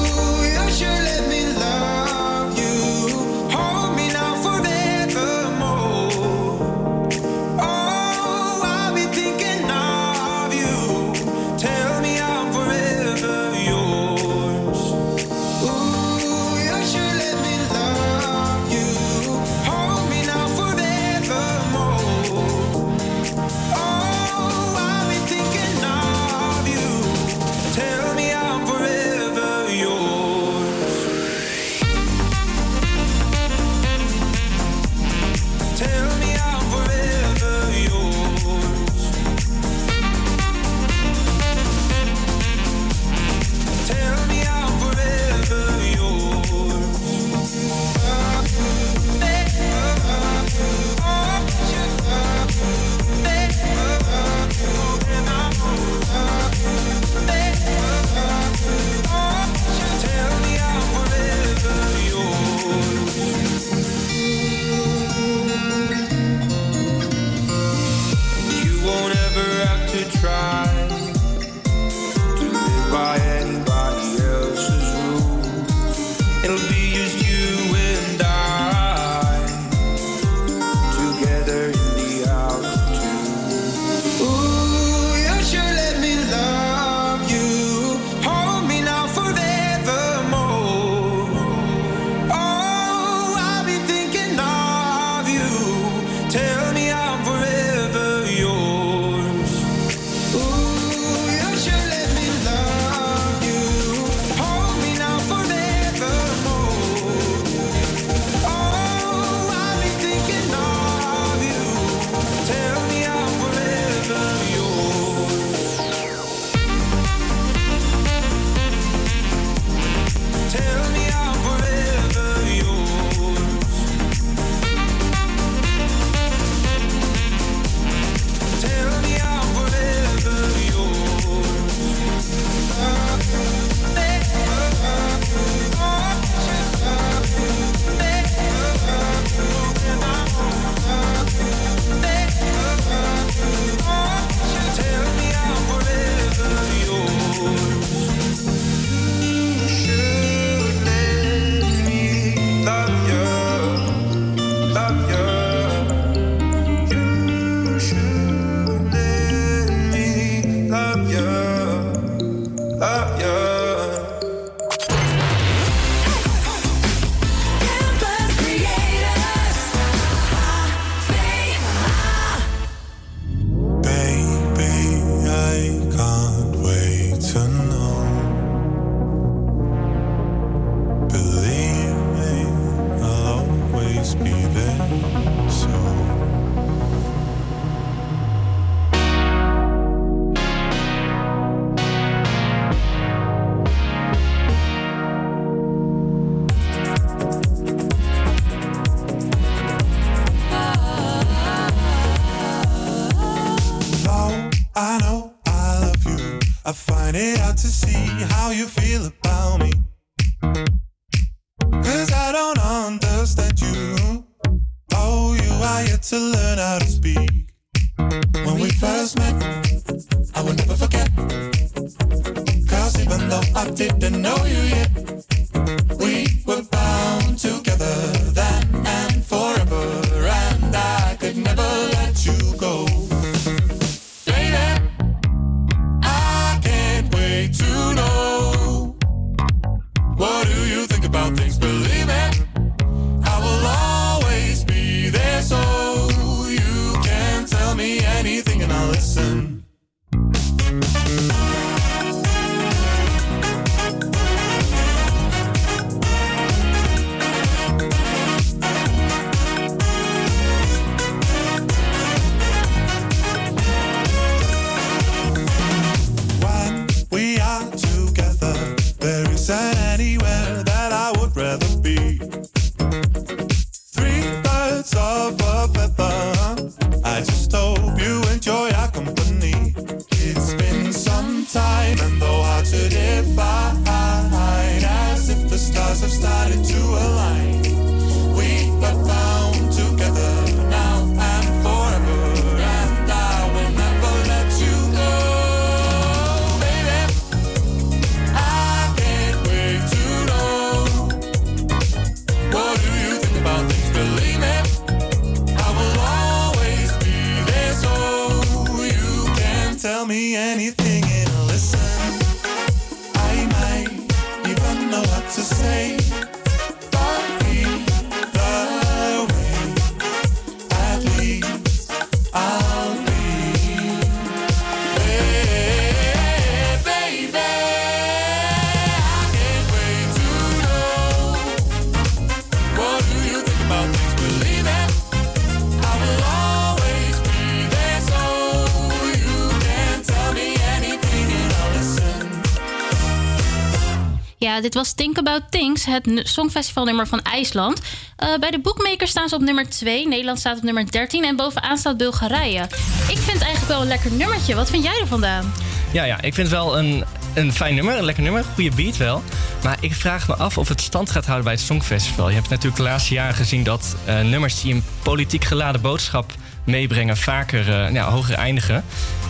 Eh, dit was Think About Things, het songfestivalnummer van IJsland. Eh, bij de bookmakers staan ze op nummer 2. Nederland staat op nummer 13 en bovenaan staat Bulgarije. Ik vind het eigenlijk wel een lekker nummertje. Wat vind jij er vandaan? Ja, ja, ik vind het wel een, een fijn nummer, een lekker nummer. Goede beat wel. Maar ik vraag me af of het stand gaat houden bij het Songfestival. Je hebt natuurlijk de laatste jaren gezien dat eh, nummers die een politiek geladen boodschap meebrengen vaker nou, hoger eindigen.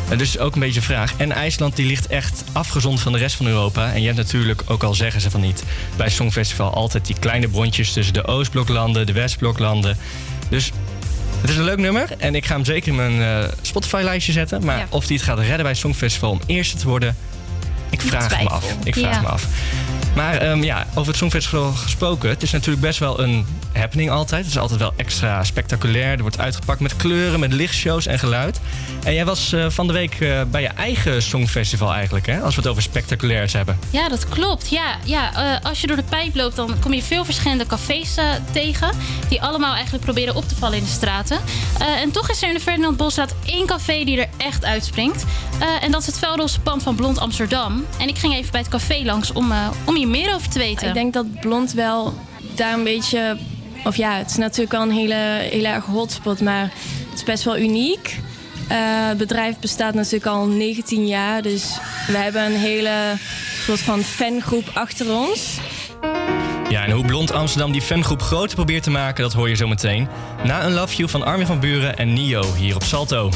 Eh, dus ook een beetje vraag. En IJsland die ligt echt afgezond van de rest van Europa. En je hebt natuurlijk, ook al zeggen ze van niet... bij het Songfestival altijd die kleine bondjes... tussen de Oostbloklanden, de Westbloklanden. Dus het is een leuk nummer. En ik ga hem zeker in mijn eh, Spotify-lijstje zetten. Maar Ja. of die het gaat redden bij het Songfestival om eerste te worden... Ik vraag het me af. Ik vraag Ja. me af. Maar ehm, ja, over het Songfestival gesproken. Het is natuurlijk best wel een happening altijd. Het is altijd wel extra spectaculair. Er wordt uitgepakt met kleuren, met lichtshows en geluid. En jij was eh, van de week eh, bij je eigen Songfestival eigenlijk, hè? Als we het over spectaculairs hebben. Ja, dat klopt. Ja, ja eh, als je door de pijp loopt, dan kom je veel verschillende cafés tegen. Die allemaal eigenlijk proberen op te vallen in de straten. Eh, en toch is er in de Ferdinand Bolstraat één café die er echt uitspringt. Eh, en dat is het Velroze Pand van Blond Amsterdam. En ik ging even bij het café langs om, eh, om hier meer over te weten. Ik denk dat Blond wel daar een beetje... Of ja, het is natuurlijk al een hele, hele erg hotspot, maar het is best wel uniek. Eh, het bedrijf bestaat natuurlijk al 19 jaar, dus we hebben een hele soort van fangroep achter ons. Ja, en hoe Blond Amsterdam die fangroep groter probeert te maken, dat hoor je zo meteen. Na een Love You van Armin van Buren en Nio hier op Salto.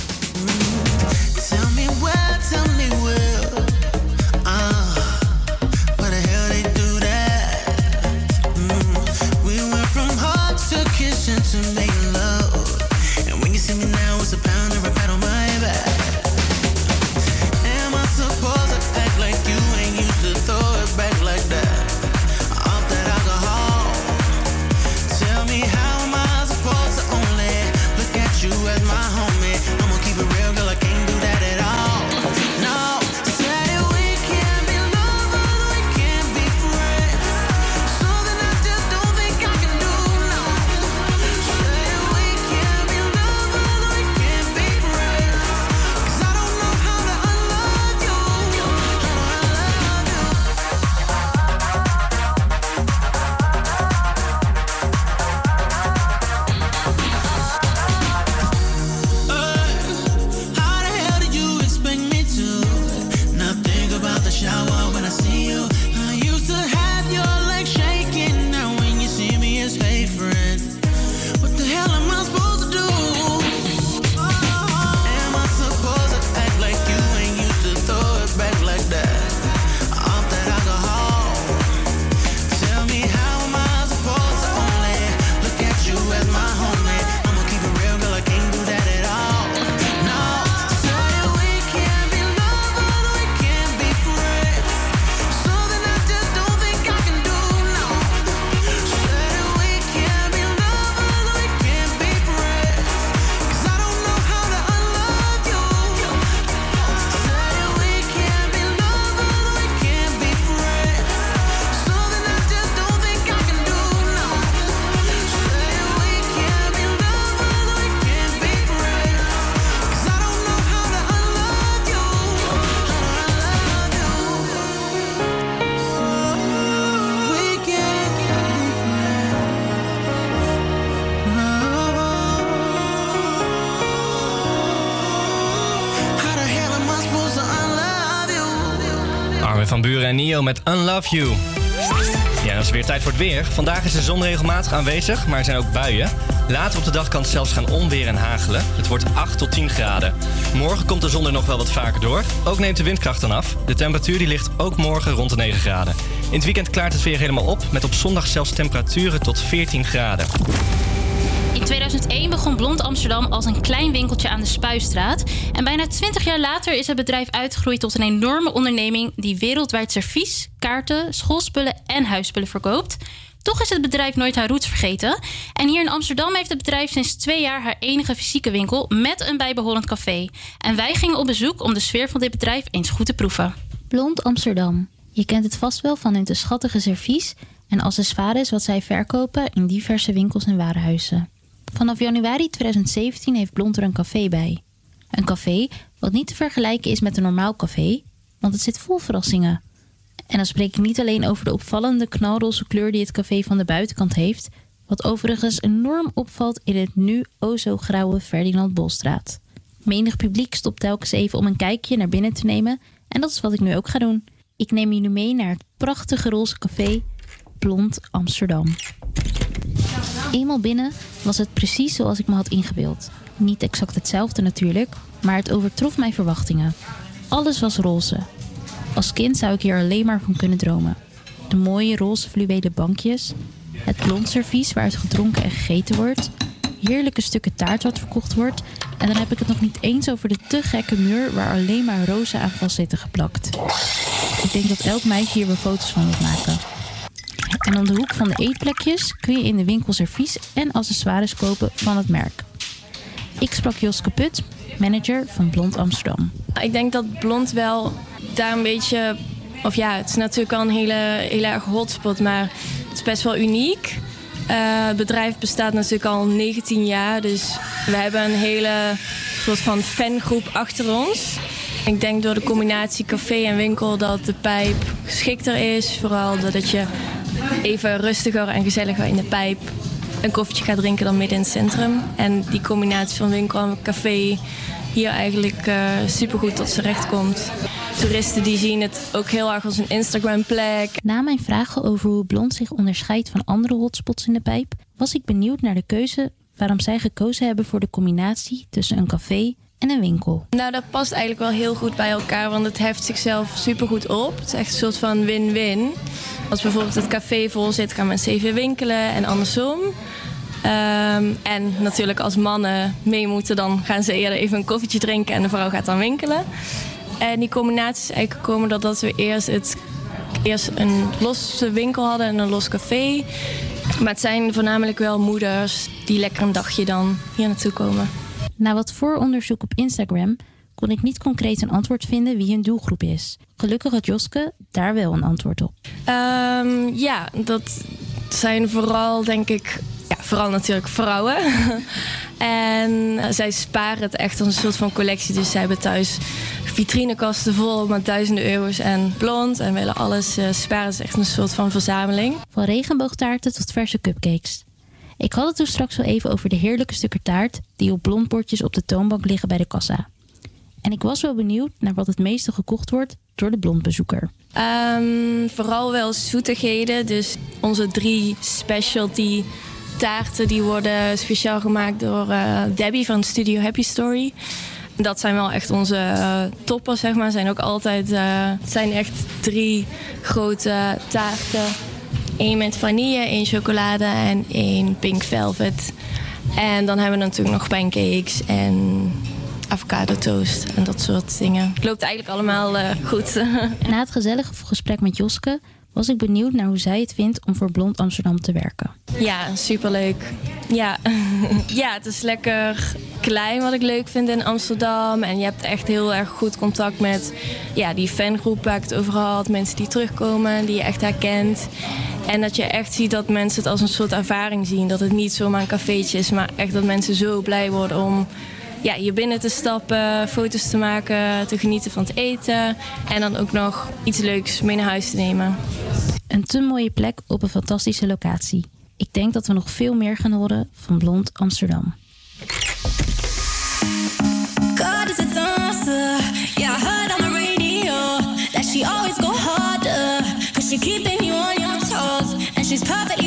Met Unlove You. Ja, dan is weer tijd voor het weer. Vandaag is de zon regelmatig aanwezig, maar er zijn ook buien. Later op de dag kan het zelfs gaan onweer en hagelen. Het wordt 8 tot 10 graden. Morgen komt de zon er nog wel wat vaker door. Ook neemt de windkracht dan af. De temperatuur die ligt ook morgen rond de 9 graden. In het weekend klaart het weer helemaal op, met op zondag zelfs temperaturen tot 14 graden. In 2001 begon Blond Amsterdam als een klein winkeltje aan de Spuistraat. En bijna 20 jaar later is het bedrijf uitgegroeid tot een enorme onderneming die wereldwijd servies, kaarten, schoolspullen en huisspullen verkoopt. Toch is het bedrijf nooit haar roots vergeten. En hier in Amsterdam heeft het bedrijf sinds twee jaar haar enige fysieke winkel met een bijbehorend café. En wij gingen op bezoek om de sfeer van dit bedrijf eens goed te proeven. Blond Amsterdam. Je kent het vast wel van hun schattige servies en accessoires wat zij verkopen in diverse winkels en warenhuizen. Vanaf januari 2017 heeft Blond er een café bij. Een café wat niet te vergelijken is met een normaal café, want het zit vol verrassingen. En dan spreek ik niet alleen over de opvallende knalroze kleur die het café van de buitenkant heeft, wat overigens enorm opvalt in het nu o zo grauwe Ferdinand Bolstraat. Menig publiek stopt telkens even om een kijkje naar binnen te nemen en dat is wat ik nu ook ga doen. Ik neem jullie mee naar het prachtige roze café Blond Amsterdam. Eenmaal binnen was het precies zoals ik me had ingebeeld. Niet exact hetzelfde natuurlijk, maar het overtrof mijn verwachtingen. Alles was roze. Als kind zou ik hier alleen maar van kunnen dromen. De mooie roze fluwelen bankjes, het blond servies waaruit gedronken en gegeten wordt, heerlijke stukken taart wat verkocht wordt en dan heb ik het nog niet eens over de te gekke muur waar alleen maar rozen aan vast zitten geplakt. Ik denk dat elk meisje hier weer foto's van wil maken. En om de hoek van de eetplekjes kun je in de winkel servies en accessoires kopen van het merk. Ik sprak Joske Put, manager van Blond Amsterdam. Ik denk dat blond wel daar een beetje... Of ja, het is natuurlijk al een hele, hele erg hotspot, maar het is best wel uniek. Eh, het bedrijf bestaat natuurlijk al 19 jaar, dus we hebben een hele soort van fangroep achter ons. Ik denk door de combinatie café en winkel dat de pijp geschikter is. Vooral doordat je even rustiger en gezelliger in de pijp een koffietje gaat drinken dan midden in het centrum. En die combinatie van winkel en café hier eigenlijk eh supergoed tot z'n recht komt. Toeristen die zien het ook heel erg als een Instagram-plek. Na mijn vragen over hoe Blond zich onderscheidt van andere hotspots in de pijp, was ik benieuwd naar de keuze waarom zij gekozen hebben voor de combinatie tussen een café en een winkel. Nou, dat past eigenlijk wel heel goed bij elkaar, want het heft zichzelf supergoed op. Het is echt een soort van win-win. Als bijvoorbeeld het café vol zit, gaan mensen even winkelen en andersom. Ehm, en natuurlijk als mannen mee moeten, dan gaan ze eerder even een koffietje drinken en de vrouw gaat dan winkelen. En die combinatie is eigenlijk gekomen doordat we eerst, het, eerst een losse winkel hadden en een los café. Maar het zijn voornamelijk wel moeders die lekker een dagje dan hier naartoe komen. Na wat vooronderzoek op Instagram kon ik niet concreet een antwoord vinden wie hun doelgroep is. Gelukkig had Joske daar wel een antwoord op. Ehm, ja, dat zijn vooral, denk ik, ja, vooral natuurlijk vrouwen. en eh, zij sparen het echt als een soort van collectie. Dus zij hebben thuis vitrinekasten vol met duizenden euro's en blond. En willen alles eh, sparen. Het is echt een soort van verzameling. Van regenboogtaarten tot verse cupcakes. Ik had het toen straks al even over de heerlijke stukken taart die op blondbordjes op de toonbank liggen bij de kassa. En ik was wel benieuwd naar wat het meeste gekocht wordt door de blondbezoeker. Ehm, vooral wel zoetigheden. Dus onze drie specialty taarten die worden speciaal gemaakt door eh, Debbie van Studio Happy Story. Dat zijn wel echt onze eh, toppers, zeg maar. Zijn ook altijd, eh, zijn echt drie grote taarten. Eén met vanille, één chocolade en één pink velvet. En dan hebben we natuurlijk nog pancakes en avocado toast en dat soort dingen. Het loopt eigenlijk allemaal eh, goed. Na het gezellige gesprek met Joske was ik benieuwd naar hoe zij het vindt om voor Blond Amsterdam te werken. Ja, superleuk. Ja. ja, het is lekker klein wat ik leuk vind in Amsterdam. En je hebt echt heel erg goed contact met ja, die fangroep waar ik het over had. Mensen die terugkomen, die je echt herkent. En dat je echt ziet dat mensen het als een soort ervaring zien. Dat het niet zomaar een cafeetje is, maar echt dat mensen zo blij worden om ja, hier binnen te stappen, foto's te maken, te genieten van het eten. En dan ook nog iets leuks mee naar huis te nemen. Een te mooie plek op een fantastische locatie. Ik denk dat we nog veel meer gaan horen van Blond Amsterdam. God is a dancer. Yeah, I heard on the radio that she always go harder. Cause she keeping you on your toes. And she's perfectly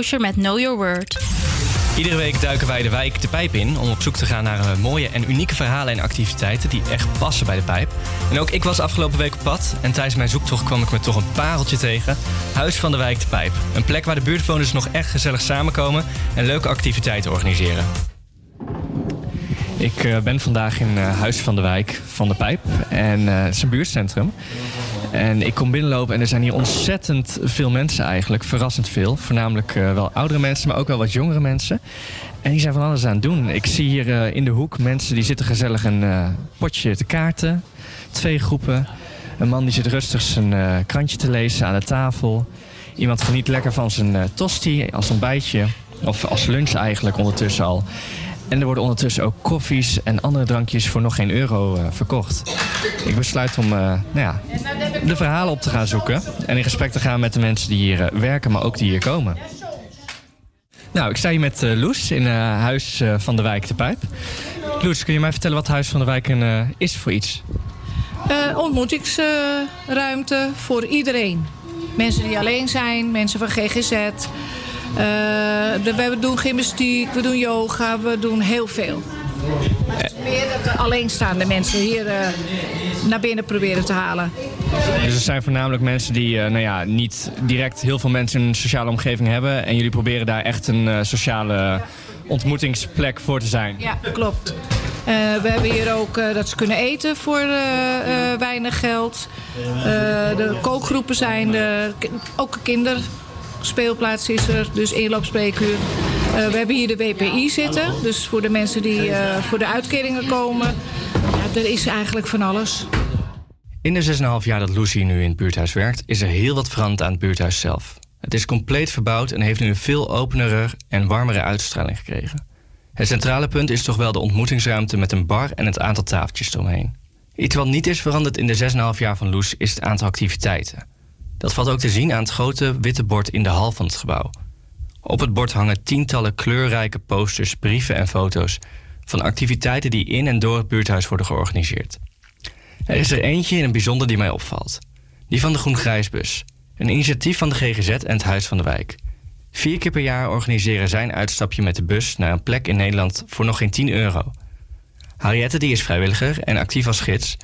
Disclosure met Know Your Word. Iedere week duiken wij de wijk De Pijp in om op zoek te gaan naar eh, mooie en unieke verhalen en activiteiten die echt passen bij De Pijp. En ook ik was afgelopen week op pad en tijdens mijn zoektocht kwam ik me toch een pareltje tegen. Huis van de wijk De Pijp. Een plek waar de buurtbewoners nog echt gezellig samenkomen en leuke activiteiten organiseren. Ik eh, ben vandaag in eh, Huis van de Wijk van de Pijp en het is een buurtcentrum. En ik kom binnenlopen en er zijn hier ontzettend veel mensen eigenlijk. Verrassend veel. Voornamelijk eh, wel oudere mensen, maar ook wel wat jongere mensen. En die zijn van alles aan het doen. Ik zie hier eh, in de hoek mensen die zitten gezellig een eh, potje te kaarten. Twee groepen. Een man die zit rustig zijn krantje te lezen aan de tafel. Iemand geniet lekker van zijn tosti als ontbijtje. Of als lunch eigenlijk ondertussen al. En er worden ondertussen ook koffies en andere drankjes voor nog geen euro verkocht. Ik besluit om nou ja, de verhalen op te gaan zoeken. En in gesprek te gaan met de mensen die hier eh, werken, maar ook die hier komen. Nou, ik sta hier met eh, Loes in eh, Huis van de Wijk de Pijp. Loes, kun je mij vertellen wat Huis van de Wijk een, is voor iets? Ontmoetingsruimte voor iedereen. Mensen die alleen zijn, mensen van GGZ. We doen gymnastiek, we doen yoga, we doen heel veel. Meer dat de alleenstaande mensen hier eh, naar binnen proberen te halen. Dus er zijn voornamelijk mensen die eh, nou ja, niet direct heel veel mensen in een sociale omgeving hebben. En jullie proberen daar echt een eh, sociale ontmoetingsplek voor te zijn. Ja, klopt. Eh, we hebben hier ook eh, dat ze kunnen eten voor eh, eh, weinig geld. Eh, de kookgroepen zijn er. Ook een kinderspeelplaats is er, dus inloopspreekuur. Eh, we hebben hier de WPI zitten, dus voor de mensen die eh, voor de uitkeringen komen. Ja, er is eigenlijk van alles. In de 6,5 jaar dat Lucy nu in het buurthuis werkt, is er heel wat veranderd aan het buurthuis zelf. Het is compleet verbouwd en heeft nu een veel openere en warmere uitstraling gekregen. Het centrale punt is toch wel de ontmoetingsruimte met een bar en het aantal tafeltjes eromheen. Iets wat niet is veranderd in de 6,5 jaar van Loes is het aantal activiteiten. Dat valt ook te zien aan het grote witte bord in de hal van het gebouw. Op het bord hangen tientallen kleurrijke posters, brieven en foto's van activiteiten die in en door het buurthuis worden georganiseerd. Er is er eentje in het bijzonder die mij opvalt. Die van de Groen Grijsbus. Een initiatief van de GGZ en het Huis van de Wijk. Vier keer per jaar organiseren zij een uitstapje met de bus naar een plek in Nederland voor nog geen 10 euro. Harriette die is vrijwilliger en actief als gids.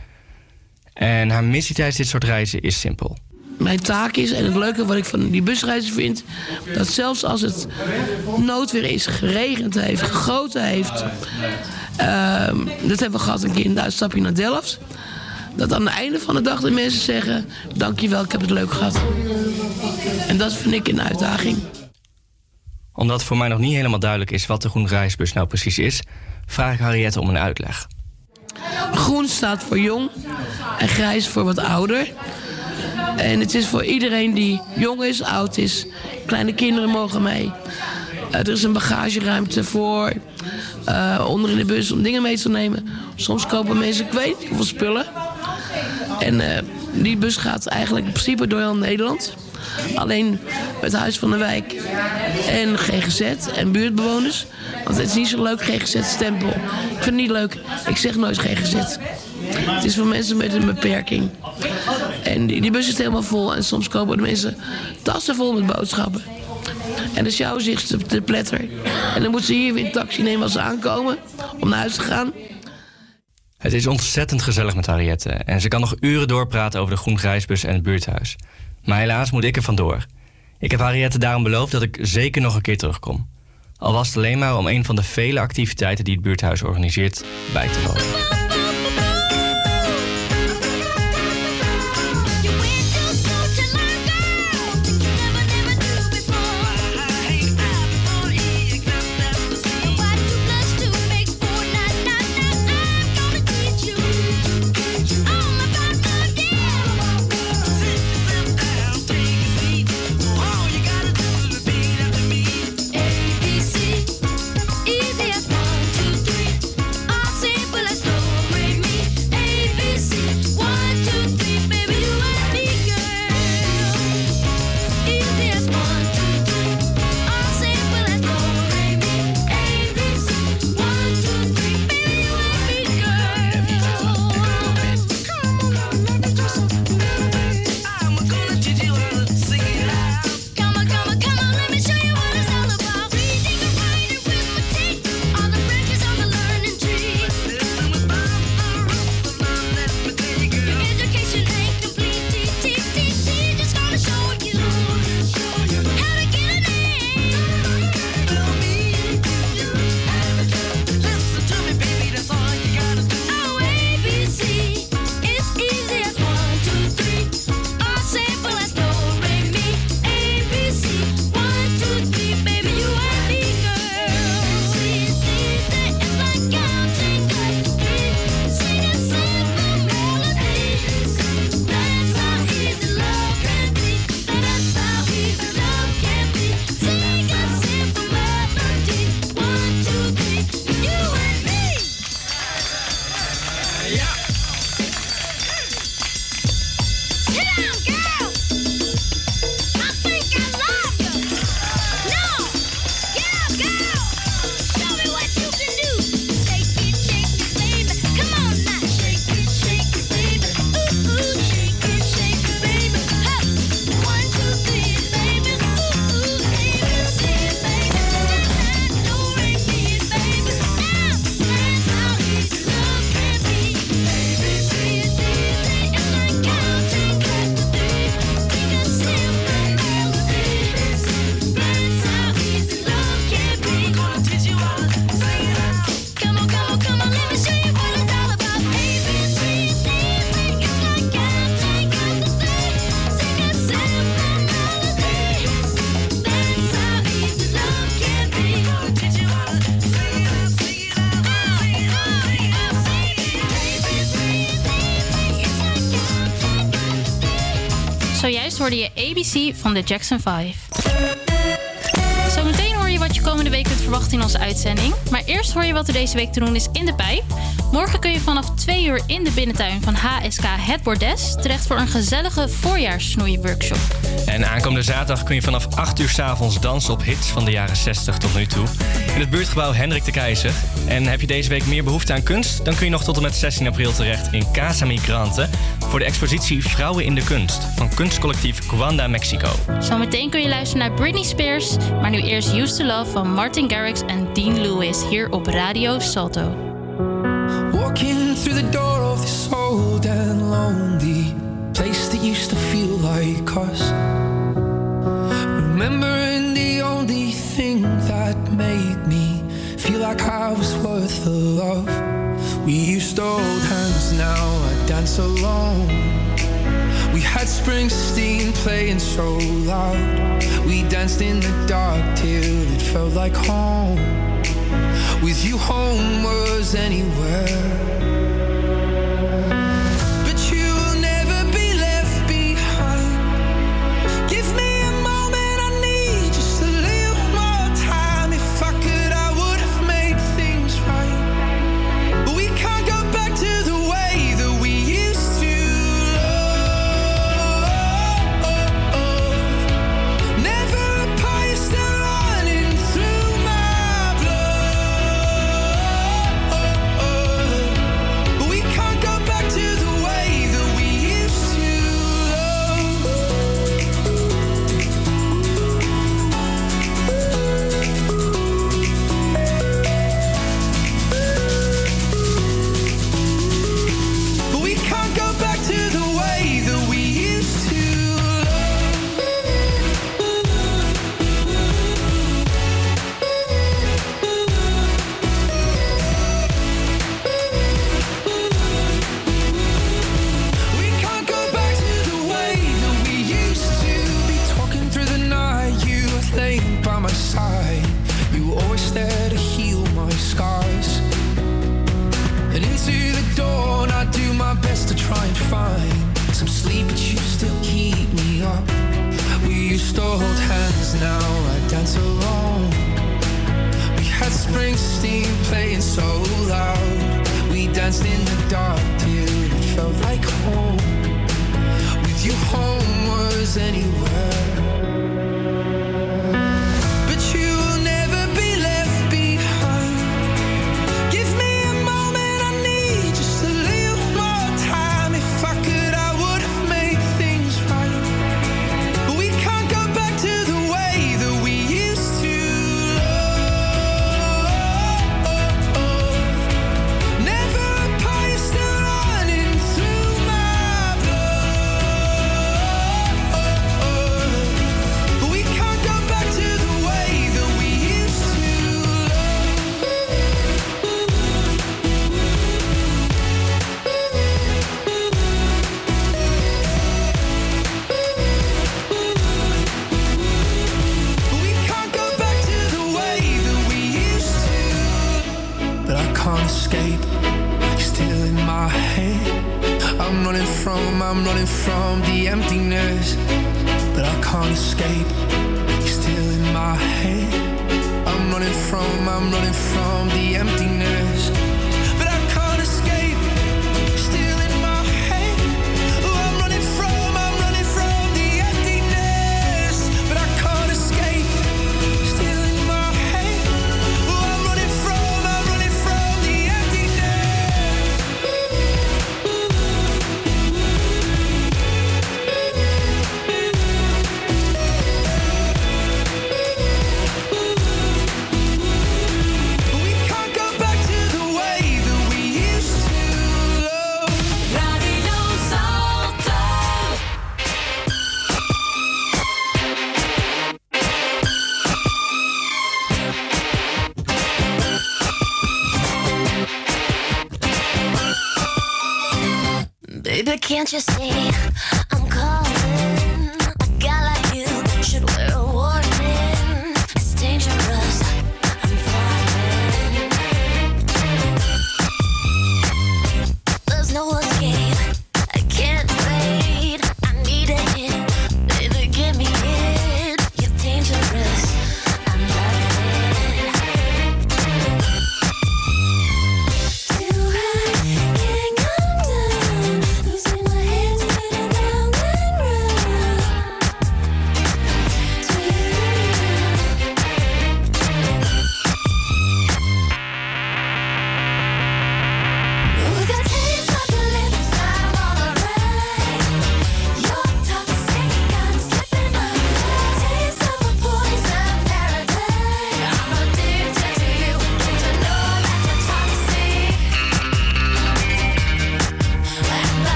En haar missie tijdens dit soort reizen is simpel. Mijn taak is, en het leuke wat ik van die busreizen vind, dat zelfs als het noodweer is, geregend heeft, gegoten heeft. ehm, dat hebben we gehad een keer in het uitstapje naar Delft. Dat aan het einde van de dag de mensen zeggen: Dankjewel, ik heb het leuk gehad. En dat vind ik een uitdaging. Omdat voor mij nog niet helemaal duidelijk is wat de Groen Reisbus nou precies is, vraag ik Harriette om een uitleg. Groen staat voor jong en grijs voor wat ouder. En het is voor iedereen die jong is, oud is. Kleine kinderen mogen mee. Eh, er is een bagageruimte voor eh, onder in de bus om dingen mee te nemen. Soms kopen mensen, ik weet spullen. En eh, die bus gaat eigenlijk in principe door heel Nederland. Alleen het Huis van de Wijk en GGZ en buurtbewoners. Want het is niet zo leuk, GGZ-stempel. Ik vind het niet leuk. Ik zeg nooit GGZ. Het is voor mensen met een beperking. En die, bus is helemaal vol. En soms kopen de mensen tassen vol met boodschappen. En dan sjouwen zich te, te pletter. En dan moeten ze hier weer een taxi nemen als ze aankomen. Om naar huis te gaan. Het is ontzettend gezellig met Harriette en ze kan nog uren doorpraten over de Groen Grijsbus en het buurthuis. Maar helaas moet ik er vandoor. Ik heb Harriette daarom beloofd dat ik zeker nog een keer terugkom. Al was het alleen maar om een van de vele activiteiten die het buurthuis organiseert bij te wonen. Van de Jackson 5. Zometeen hoor je wat je komende week kunt verwachten in onze uitzending. Maar eerst hoor je wat er deze week te doen is in de pijp. Morgen kun je vanaf 2 uur in de binnentuin van HSK Het Bordes terecht voor een gezellige voorjaarssnoeiworkshop. En aankomende zaterdag kun je vanaf 8 uur 's avonds dansen op hits van de jaren 60 tot nu toe. In het buurtgebouw Hendrik de Keizer. En heb je deze week meer behoefte aan kunst? Dan kun je nog tot en met 16 april terecht in Casa Migrante voor de expositie Vrouwen in de Kunst van kunstcollectief Cuanda Mexico. Zometeen kun je luisteren naar Britney Spears, maar nu eerst Used to Love van Martin Garrix en Dean Lewis hier op Radio Salto. Walking through the door of this old and lonely place that used to feel like us. Remembering the only thing that made me feel like I was worth the love. We used to hold hands, now I dance alone. We had Springsteen playing so loud. We danced in the dark till it felt like home. With you, home was anywhere.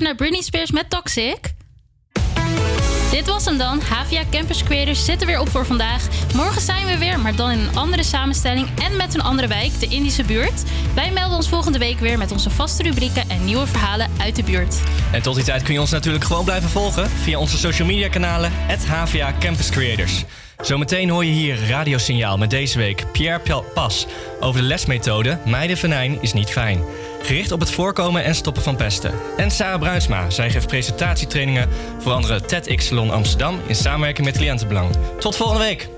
Naar Britney Spears met Toxic. Dit was hem dan. HVA Campus Creators zitten weer op voor vandaag. Morgen zijn we weer, maar dan in een andere samenstelling en met een andere wijk, de Indische buurt. Wij melden ons volgende week weer met onze vaste rubrieken en nieuwe verhalen uit de buurt. En tot die tijd kun je ons natuurlijk gewoon blijven volgen via onze social media kanalen, HVA Campus Creators. Zometeen hoor je hier radiosignaal met deze week Pierre Pas over de lesmethode Meiden venijn is niet fijn. Gericht op het voorkomen en stoppen van pesten. En Sarah Bruinsma, zij geeft presentatietrainingen voor andere TEDx Salon Amsterdam in samenwerking met Cliëntenbelang. Tot volgende week!